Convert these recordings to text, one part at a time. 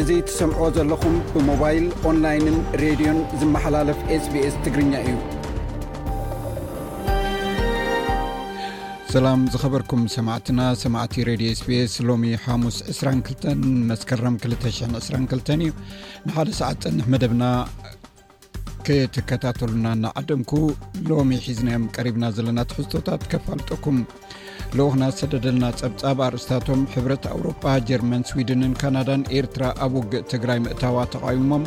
እዚ ትሰምዕዎ ዘለኹም ብሞባይል ኦንላይንን ሬድዮን ዝመሓላለፍ ስbs ትግርኛ እዩ ሰላም ዝኸበርኩም ሰማዕትና ሰማዕቲ ሬድዮ ስፔስ ሎሚ ሓሙስ 22 መስከረም 222 እዩ ንሓደ ሰዓት ፅንሕ መደብና ክትከታተሉና እናዓደምኩ ሎሚ ሒዝናዮም ቀሪብና ዘለና ትሕዝቶታት ከፋልጠኩም ልኡክና ዝሰደደልና ፀብፃብ ኣርእስታቶም ሕብረት ኣውሮፓ ጀርመን ስዊድንን ካናዳን ኤርትራ ኣብ ውግእ ትግራይ ምእታዋ ተቃዊሞም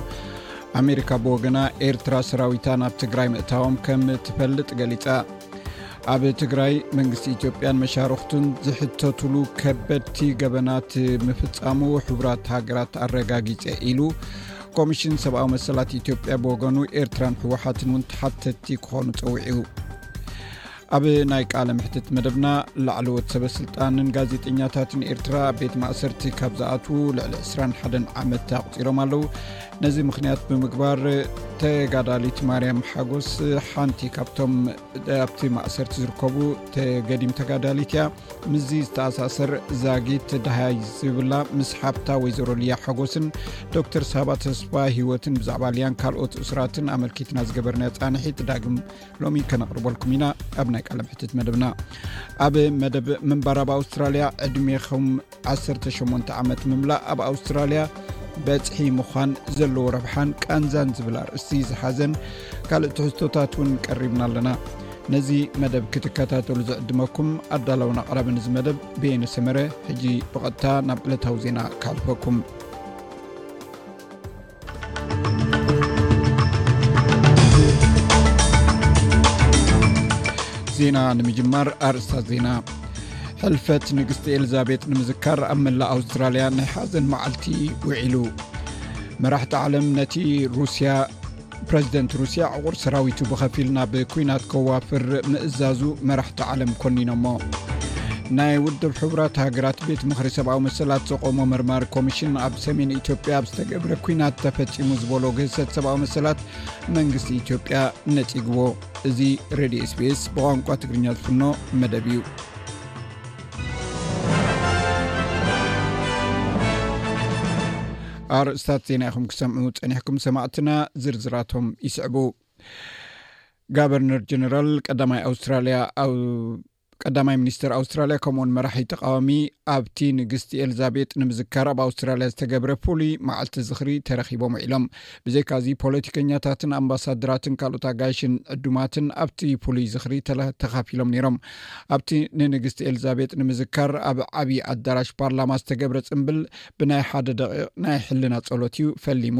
ኣሜሪካ ብወገና ኤርትራ ሰራዊታ ናብ ትግራይ ምእታዎም ከም ትፈልጥ ገሊፃ ኣብ ትግራይ መንግስቲ ኢትዮጵያን መሻርኽቱን ዝሕተትሉ ከበድቲ ገበናት ምፍፃሙ ሕቡራት ሃገራት ኣረጋጊፀ ኢሉ ኮሚሽን ሰብኣዊ መሰላት ኢትዮጵያ ብወገኑ ኤርትራን ሕወሓትን እውን ተሓተቲ ክኾኑ ፀዊዑ ኣብ ናይ ቃለ ምሕትት መደብና ላዕለዎት ሰበስልጣንን ጋዜጠኛታትን ኤርትራ ቤት ማእሰርቲ ካብ ዝኣትዉ ልዕሊ 2ስራ ሓደን ዓመት ኣቁፂሮም ኣለው ነዚ ምክንያት ብምግባር ተጋዳሊት ማርያም ሓጎስ ሓንቲ ካብቶም ኣብቲ ማእሰርቲ ዝርከቡ ተገዲም ተጋዳሊት እያ ምስዚ ዝተኣሳሰር ዛጊት ድሃይ ዝብላ ምስ ሓብታ ወይዘሮ ልያ ሓጎስን ዶክተር ሳባ ተስፋ ሂወትን ብዛዕባ ልያን ካልኦት እሱራትን ኣመልኪትና ዝገበርና ፃንሒት ዳግም ሎሚ ከነቅርበልኩም ኢና ኣብ ናይ ቃልምሕትት መደብና ኣብ መደብ ምንባራብ ኣውስትራልያ ዕድሜኹም 18 ዓመት ምምላእ ኣብ ኣውስትራልያ በፅሒ ምዃን ዘለዎ ረብሓን ቃንዛን ዝብል ኣርእስቲ ዝሓዘን ካልእ ትሕዝቶታት እውን ቀሪብና ኣለና ነዚ መደብ ክትከታተሉ ዝዕድመኩም ኣዳላውን ኣቕራቢ ንዚ መደብ ብየነ ሰመረ ሕጂ ብቐጥታ ናብ ዕለታዊ ዜና ክሓልፈኩም ዜና ንምጅማር ኣርእስታት ዜና ሕልፈት ንግስቲ ኤልዛቤት ንምዝካር ኣብ መላእ ኣውስትራልያ ናይ ሓዘን መዓልቲ ውዒሉ መራሕቲ ዓለም ነቲ ሩስያ ፕረዚደንት ሩስያ ዕቑር ሰራዊቱ ብኸፊል ናብ ኩናት ከዋፍር ምእዛዙ መራሕቲ ዓለም ኮኒኖሞ ናይ ውድብ ሕቡራት ሃገራት ቤት ምክሪ ሰብኣዊ መሰላት ዘቆሞ መርማሪ ኮሚሽን ኣብ ሰሜን ኢትዮጵያ ኣብ ዝተገብረ ኩናት ተፈፂሙ ዝበሎ ግህሰት ሰብኣዊ መሰላት መንግስቲ ኢትዮጵያ ነፂግዎ እዚ ሬድዮ ስቤስ ብቋንቋ ትግርኛ ዝፍኖ መደብ እዩ ኣርእስታት ዜና ይኹም ክሰምዑ ፀኒሕኩም ሰማዕትና ዝርዝራቶም ይስዕቡ ጋቨርነር ጀነራል ቀዳማይ ኣውስትራሊያ ቀዳማይ ሚኒስትር ኣውስትራልያ ከምኡውን መራሒ ተቃዋሚ ኣብቲ ንግስቲ ኤልዛቤጥ ንምዝካር ኣብ ኣውስትራልያ ዝተገብረ ፍሉይ መዓልቲ ዝኽሪ ተረኪቦም ውዒሎም ብዘይካዚ ፖለቲከኛታትን ኣምባሳድራትን ካልኦት ኣጋይሽን ዕዱማትን ኣብቲ ፍሉይ ዝኽሪ ተካፊሎም ነይሮም ኣብቲ ንንግስቲ ኤልዛቤጥ ንምዝካር ኣብ ዓብዪ ኣዳራሽ ፓርላማ ዝተገብረ ፅምብል ብናይ ሓደ ደቂቕ ናይ ሕልና ፀሎት እዩ ፈሊሙ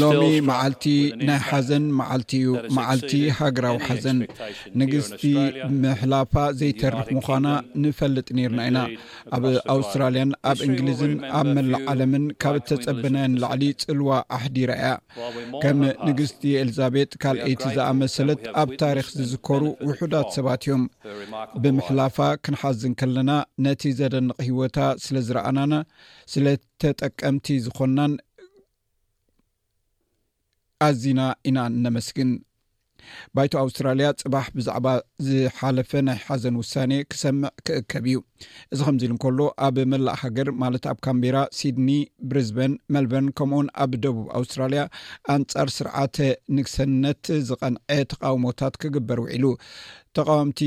ሎሚ መዓልቲ ናይ ሓዘን መዓልቲ እዩ፣ መዓልቲ ሃገራዊ ሓዘን። ንግስቲ ምሕላፋ ዘይተርፍ ምዃና ንፈልጥ ነይርና ኢና። ኣብ ኣውስትራልያን ኣብ እንግሊዝን ኣብ መላእ ዓለምን ካብ እተጸበናዮ ንላዕሊ ጽልዋ ኣሕዲራ እያ። ከም ንግስቲ ኤልዛቤጥ ካልኣይቲ ዝኣመሰለት ኣብ ታሪኽ ዝዝከሩ ውሑዳት ሰባት እዮም። ብምሕላፋ ክንሓዝን ከለና ነቲ ዘደንቕ ህይወታ ስለ ዝረኣናን ስለ ተጠቀምቲ ዝዀንናን ኣዚና ኢና እነመስግን ባይቶ ኣውስትራልያ ፅባሕ ብዛዕባ ዝሓለፈ ናይ ሓዘን ውሳኔ ክሰምዕ ክእከብ እዩ እዚ ከምዚ ኢሉ እንከሎ ኣብ መላእ ሃገር ማለት ኣብ ካምቤራ ሲድኒ ብሪዝበን መልበርን ከምኡውን ኣብ ደቡብ ኣውስትራልያ ኣንፃር ስርዓተ ንግሰነት ዝቐንዐ ተቃውሞታት ክግበር ውዒሉ ተቃወምቲ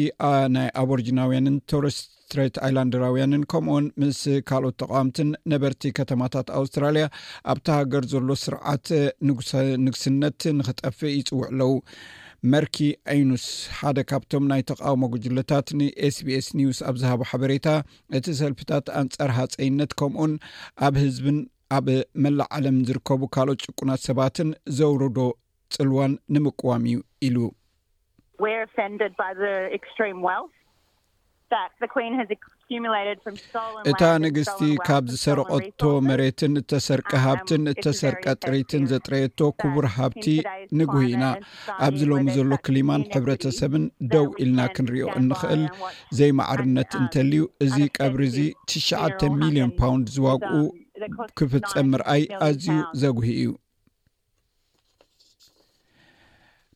ናይ ኣበርጅናውያንን ቶረስት ስትሬት ኣይላንድራውያንን ከምኡውን ምስ ካልኦት ተቃዋምትን ነበርቲ ከተማታት ኣውስትራልያ ኣብቲ ሃገር ዘሎ ስርዓት ንግስነት ንክጠፍእ ይፅውዕ ኣለው መርኪ ኣይኑስ ሓደ ካብቶም ናይ ተቃውሞ ጉጅለታት ንኤስቢስ ኒውስ ኣብ ዝሃቦ ሓበሬታ እቲ ሰልፍታት ኣንፃር ሃፀይነት ከምኡን ኣብ ህዝብን ኣብ መላእ ዓለም ዝርከቡ ካልኦት ጭቁናት ሰባትን ዘውርዶ ፅልዋን ንምቅዋም እዩ ኢሉ እታ ንግስቲ ካብ ዝሰረቀቶ መሬትን እተሰርቀ ሃብትን እተሰርቀ ጥሪትን ዘጥረየቶ ክቡር ሃብቲ ንጉህ ኢና ኣብዚ ሎሚ ዘሎ ክሊማን ሕብረተሰብን ደው ኢልና ክንሪኦ እንኽእል ዘይማዕርነት እንተልዩ እዚ ቀብሪ እዚ ትሽዓተ ሚልዮን ፓውንድ ዝዋግኡ ክፍፀም ምርኣይ ኣዝዩ ዘጉሂ እዩ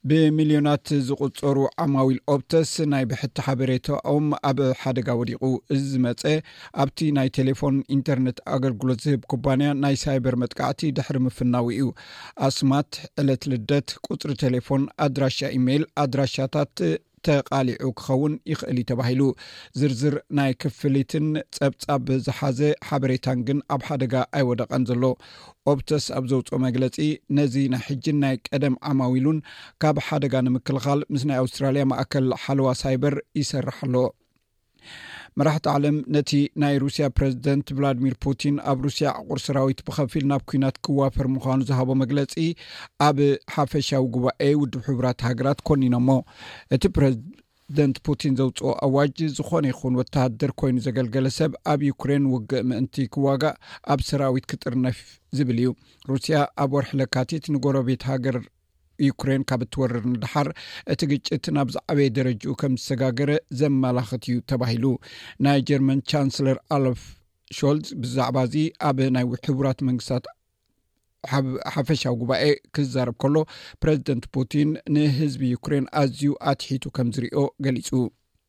ብሚልዮናት ዝቁፀሩ ዓማዊል ኦፕተስ ናይ ብሕቲ ሓበሬታኦም ኣብ ሓደጋ ወዲቑ እዚ ዝመፀ ኣብቲ ናይ ቴሌፎን ኢንተርነት ኣገልግሎት ዝህብ ኩባንያ ናይ ሳይበር መጥቃዕቲ ድሕሪ ምፍናዊ እዩ ኣስማት ዕለት ልደት ቁፅሪ ቴሌፎን ኣድራሻ ኢሜይል ኣድራሻታት ተቓሊዑ ክኸውን ይኽእል እዩ ተባሂሉ። ዝርዝር ናይ ክፍሊትን ጸብጻብ ዝሓዘ ሓበሬታን ግን ኣብ ሓደጋ ኣይወደቐን ዘሎ። ኦፕተስ ኣብ ዘውጽኦ መግለጺ ነዚ ናይ ሕጂን ናይ ቀደም ዓማዊሉን ካብ ሓደጋ ንምክልኻል ምስ ናይ ኣውስትራልያ ማእከል ሓለዋ ሳይበር ይሰርሕ ኣሎ። መራሕቲ ዓለም ነቲ ናይ ሩስያ ፕረዚደንት ቭላድሚር ፑቲን ኣብ ሩስያ ዕቑር ሰራዊት ብኸፊል ናብ ኩናት ክዋፈር ምዃኑ ዝሃቦ መግለፂ ኣብ ሓፈሻዊ ጉባኤ ውድብ ሕቡራት ሃገራት ኮኒኖሞ እቲ ፕረዚደንት ፑቲን ዘውፅኦ ኣዋጅ ዝኾነ ይኹን ወተሃደር ኮይኑ ዘገልገለ ሰብ ኣብ ዩክሬን ውግእ ምእንቲ ክዋጋእ ኣብ ሰራዊት ክጥርነፍ ዝብል እዩ ሩስያ ኣብ ወርሒ ለካቲት ንጎረቤት ሃገር ዩክሬን ካብ እትወርር ንድሓር እቲ ግጭት ናብ ዝዓበየ ደረጅኡ ከም ዝሰጋገረ ዘመላኽት እዩ ተባሂሉ ናይ ጀርመን ቻንስለር ኣሎፍ ሾልዝ ብዛዕባ እዚ ኣብ ናይ ሕቡራት መንግስታት ሓፈሻዊ ጉባኤ ክዛረብ ከሎ ፕረዚደንት ፑቲን ንህዝቢ ዩክሬን ኣዝዩ ኣትሒቱ ከም ዝርኦ ገሊፁ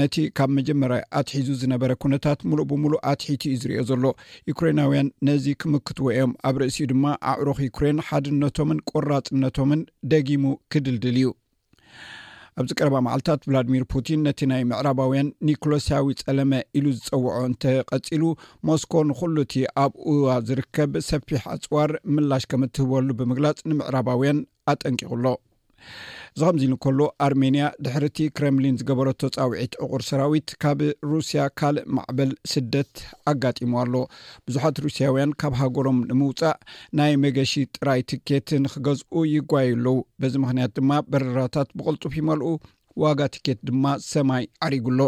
ነቲ ካብ መጀመርያ ኣትሒዙ ዝነበረ ኩነታት ሙሉእ ብምሉእ ኣትሒቱ እዩ ዝርኦ ዘሎ ዩክሬናውያን ነዚ ክምክትዎ እዮም ኣብ ርእሲኡ ድማ ኣዕሩኽ ዩክሬን ሓድነቶምን ቆራፅነቶምን ደጊሙ ክድልድል እዩ ኣብዚ ቀረባ መዓልትታት ቭላድሚር ፑቲን ነቲ ናይ ምዕራባውያን ኒኮሎስያዊ ፀለመ ኢሉ ዝፀውዖ እንተ ቀፂሉ ሞስኮ ንኩሉ እቲ ኣብኡዋ ዝርከብ ሰፊሕ ኣፅዋር ምላሽ ከም እትህበሉ ብምግላፅ ንምዕራባውያን ኣጠንቂቑ ኣሎ እዚ ከምዚ ንከሎ ኣርሜንያ ድሕሪ እቲ ክረምሊን ዝገበረቶ ፃውዒት ዕቑር ሰራዊት ካብ ሩስያ ካልእ ማዕበል ስደት ኣጋጢሙ ኣሎ ብዙሓት ሩስያውያን ካብ ሃገሮም ንምውፃእ ናይ መገሺ ጥራይ ትኬት ንክገዝኡ ይጓዩ ኣለዉ በዚ ምክንያት ድማ በረራታት ብቕልጡፍ ይመልኡ ዋጋ ትኬት ድማ ሰማይ ዓሪጉ ኣሎ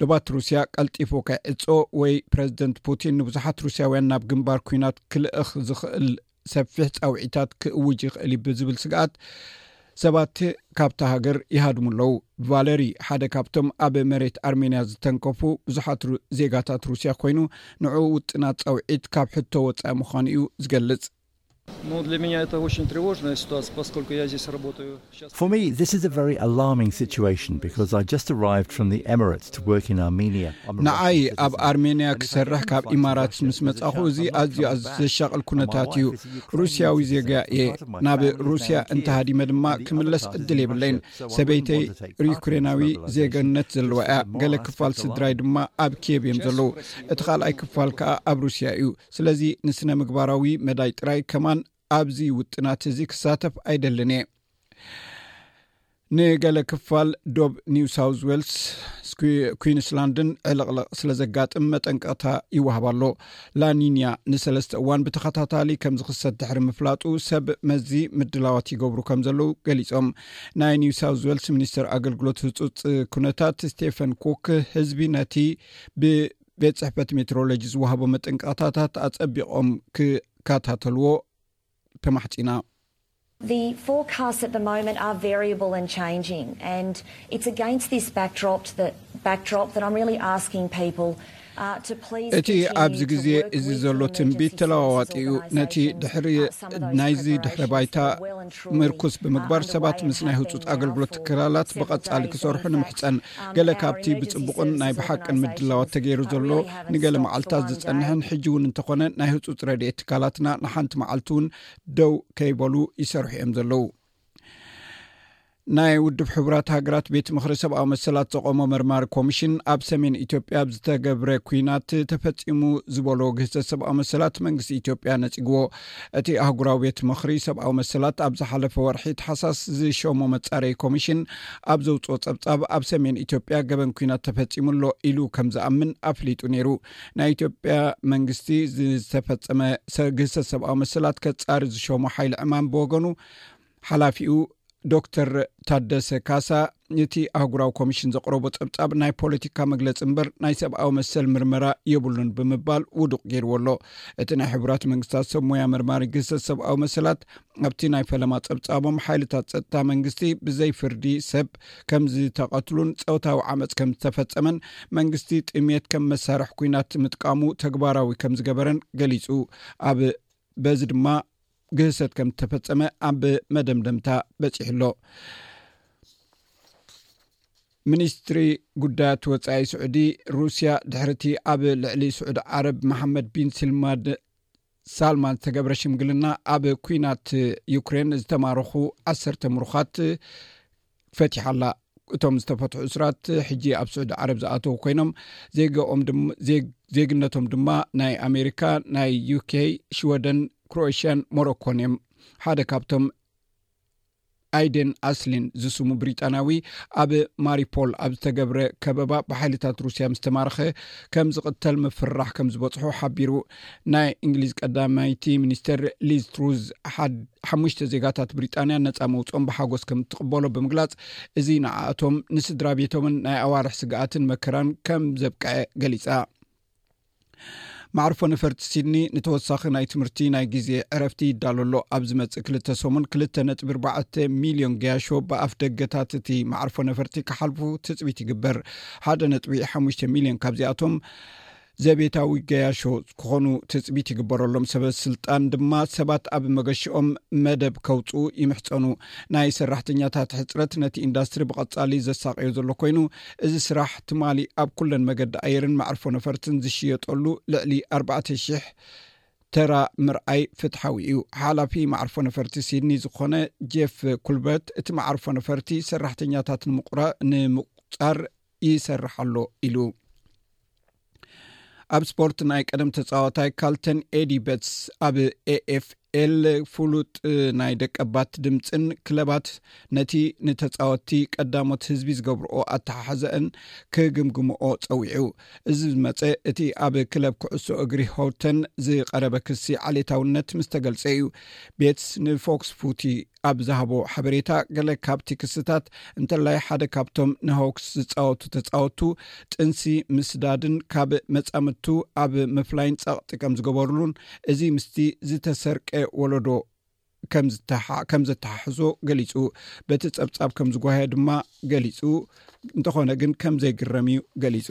ዶባት ሩስያ ቀልጢፉ ከይዕፆ ወይ ፕረዚደንት ፑቲን ንብዙሓት ሩስያውያን ናብ ግንባር ኩናት ክልእኽ ዝኽእል ሰፊሕ ፃውዒታት ክእውጅ ይኽእል ዩ ብዝብል ስግኣት ሰባት ካብቲ ሃገር ይሃድሙ ኣለው ቫለሪ ሓደ ካብቶም ኣብ መሬት ኣርሜንያ ዝተንከፉ ብዙሓት ዜጋታት ሩስያ ኮይኑ ንዕኡ ውጥናት ፀውዒት ካብ ሕቶ ወፃኢ ምዃኑ እዩ ዝገልፅ For me this is a very alarming situation because I just arrived from the Emirates to work in Armenia on ንዓይ ኣብ ኣርሜንያ ክሰርሕ ካብ ኢማራት ምስ መጻኹ እዚ ኣዝዩ ዘሻቕል ኩነታት እዩ ሩስያዊ ዜጋ እየ ናብ ሩስያ እንተሃዲመ ድማ ክምለስ ዕድል የብለይን ሰበይተይ ዩክሬናዊ ዜገነት ዘለዋ እያ ገለ ክፋል ስድራይ ድማ ኣብ ኪየብ እዮም ዘለዉ እቲ ካልኣይ ክፋል ከዓ ኣብ ሩስያ እዩ ስለዚ ንስነ ምግባራዊ መዳይ ጥራይ ከማን ኣብዚ ውጥናት እዚ ክሳተፍ ኣይደልን እየ ንገለ ክፋል ዶብ ኒው ሳውት ዌልስ ኩንስላንድን ዕልቕልቕ ስለ ዘጋጥም መጠንቀቕታ ይወሃብ ኣሎ ላኒንያ ንሰለስተ እዋን ብተኸታታሊ ከም ዝኽሰት ድሕሪ ምፍላጡ ሰብ መዚ ምድላዋት ይገብሩ ከም ዘለዉ ገሊፆም ናይ ኒው ሳውት ዌልስ ሚኒስትር ኣገልግሎት ህፁፅ ኩነታት ስቴፈን ኮክ ህዝቢ ነቲ ብ ቤት ፅሕፈት ሜትሮሎጂ ዝወሃቦ መጠንቀቕታታት ኣፀቢቖም ክከታተልዎ ተማሕፂና እቲ ኣብዚ ግዜ እዚ ዘሎ ትንቢት ተለዋዋጢ እዩ ነቲ ድሕሪ ናይዚ ድሕረ ባይታ ምርኩስ ብምግባር ሰባት ምስ ናይ ህፁፅ ኣገልግሎት ትክላላት ብቐፃሊ ክሰርሑ ንምሕፀን ገለ ካብቲ ብፅቡቕን ናይ ብሓቅን ምድላዋት ተገይሩ ዘሎ ንገለ መዓልትታት ዝፀንሐን ሕጂ እውን እንተኾነ ናይ ህፁፅ ረድኤት ትካላትና ንሓንቲ መዓልቲ እውን ደው ከይበሉ ይሰርሑ እዮም ዘለዉ ናይ ውድብ ሕቡራት ሃገራት ቤት ምክሪ ሰብኣዊ መሰላት ዘቆሞ መርማሪ ኮሚሽን ኣብ ሰሜን ኢትዮጵያ ብ ዝተገብረ ኩናት ተፈፂሙ ዝበሎ ግህሰት ሰብኣዊ መሰላት መንግስቲ ኢትዮጵያ ነፂግዎ እቲ ኣህጉራዊ ቤት ምኽሪ ሰብኣዊ መሰላት ኣብ ዝሓለፈ ወርሒ ተሓሳስ ዝሸሞ መፃረይ ኮሚሽን ኣብ ዘውፅኦ ፀብፃብ ኣብ ሰሜን ኢትዮጵያ ገበን ኩናት ተፈፂሙ ኣሎ ኢሉ ከም ዝኣምን ኣፍሊጡ ነይሩ ናይ ኢትዮጵያ መንግስቲ ዝተፈፀመ ግህሰት ሰብኣዊ መሰላት ከፃሪ ዝሸሞ ሓይሊ ዕማም ብወገኑ ሓላፊኡ ዶክተር ታደሰ ካሳ እቲ ኣህጉራዊ ኮሚሽን ዘቕረቦ ፀብፃብ ናይ ፖለቲካ መግለፂ እምበር ናይ ሰብኣዊ መሰል ምርመራ የብሉን ብምባል ውዱቅ ገይርዎ ኣሎ እቲ ናይ ሕቡራት መንግስታት ሰብ ሞያ መርማሪ ግህሰት ሰብኣዊ መሰላት ኣብቲ ናይ ፈለማ ፀብፃቦም ሓይልታት ፀጥታ መንግስቲ ብዘይ ፍርዲ ሰብ ከም ዝተቐትሉን ፀውታዊ ዓመፅ ከም ዝተፈፀመን መንግስቲ ጥሜት ከም መሳርሒ ኩናት ምጥቃሙ ተግባራዊ ከም ዝገበረን ገሊፁ ኣብ በዚ ድማ ግህሰት ከም እተፈፀመ ኣብ መደምደምታ በፂሑ ኣሎ ሚኒስትሪ ጉዳያት ወፃኢ ስዑዲ ሩስያ ድሕሪ እቲ ኣብ ልዕሊ ስዑዲ ዓረብ መሓመድ ቢን ስልማድ ሳልማን ዝተገብረ ሽምግልና ኣብ ኩናት ዩክሬን ዝተማረኹ ዓሰርተ ምሩኻት ፈቲሓ ኣላ እቶም ዝተፈትሑ እስራት ሕጂ ኣብ ስዑዲ ዓረብ ዝኣተዉ ኮይኖም ዜግነቶም ድማ ናይ ኣሜሪካ ናይ ዩኬ ሽወደን ክሮኤሽያን ሞሮኮን እዮም ሓደ ካብቶም ኣይደን ኣስሊን ዝስሙ ብሪጣናዊ ኣብ ማሪፖል ኣብ ዝተገብረ ከበባ ብሓይልታት ሩስያ ምስ ተማርኸ ከም ዝቕተል ምፍርራሕ ከም ዝበፅሑ ሓቢሩ ናይ እንግሊዝ ቀዳማይቲ ሚኒስተር ሊዝ ትሩዝ ሓሙሽተ ዜጋታት ብሪጣንያ ነፃ መውፅኦም ብሓጎስ ከም እትቕበሎ ብምግላፅ እዚ ንዓእቶም ንስድራ ቤቶምን ናይ ኣዋርሕ ስግኣትን መከራን ከም ዘብቅዐ ገሊፃ ማዕርፎ ነፈርቲ ሲድኒ ንተወሳኺ ናይ ትምህርቲ ናይ ግዜ ዕረፍቲ ይዳሎ ኣሎ ኣብ ዝመፅእ ክልተ ሰሙን ክልተ ነጥቢ ርባዕተ ሚልዮን ገያሾ ብኣፍ ደገታት እቲ ማዕርፎ ነፈርቲ ክሓልፉ ትፅቢት ይግበር ሓደ ነጥቢ ሓሙሽተ ሚልዮን ካብዚኣቶም ዘቤታዊ ገያሾ ክኾኑ ትፅቢት ይግበረሎም። ሰበስልጣን ድማ ሰባት ኣብ መገሽኦም መደብ ከውፅኡ ይምሕፀኑ። ናይ ሰራሕተኛታት ሕፅረት ነቲ ኢንዳስትሪ ብቐፃሊ ዘሳቐዮ ዘሎ ኮይኑ እዚ ስራሕ ትማሊ ኣብ ኩለን መገዲ ኣየርን መዕርፎ ነፈርትን ዝሽየጠሉ ልዕሊ ኣርባዕተ ሺሕ ተራ ምርኣይ ፍትሓዊ እዩ። ሓላፊ መዕርፎ ነፈርቲ ሲድኒ ዝኾነ ጄፍ ኩልበርት እቲ መዓርፎ ነፈርቲ ሰራሕተኛታት ንምቑፃር ይሰርሕ ኣሎ ኢሉ ኣብ ስፖርት ናይ ቀደም ተፃዋታይ ካልተን ኤዲ በትስ ኣብ ኤኤፍኤል ፍሉጥ ናይ ደቀባት ድምፅን ክለባት ነቲ ንተፃወቲ ቀዳሞት ህዝቢ ዝገብርኦ ኣተሓሕዘአን ክግምግምኦ ፀዊዑ እዚ ዝመፀ እቲ ኣብ ክለብ ክዕሶ እግሪ ሆውተን ዝቀረበ ክሲ ዓሌታውነት ምስ ተገልፀ እዩ ቤትስ ንፎክስ ፉቲ ኣብ ዝሃቦ ሓበሬታ ገለ ካብቲ ክስታት እንተላይ ሓደ ካብቶም ንሆክስ ዝፃወቱ ተፃወቱ ጥንሲ ምስዳድን ካብ መፃምድቱ ኣብ ምፍላይን ፀቕጢ ከም ዝገበርሉን እዚ ምስቲ ዝተሰርቀ ወለዶ ከም ዘተሓሕዞ ገሊፁ በቲ ፀብፃብ ከም ዝጓሃየ ድማ ገሊፁ እንተኾነ ግን ከም ዘይግረም እዩ ገሊፁ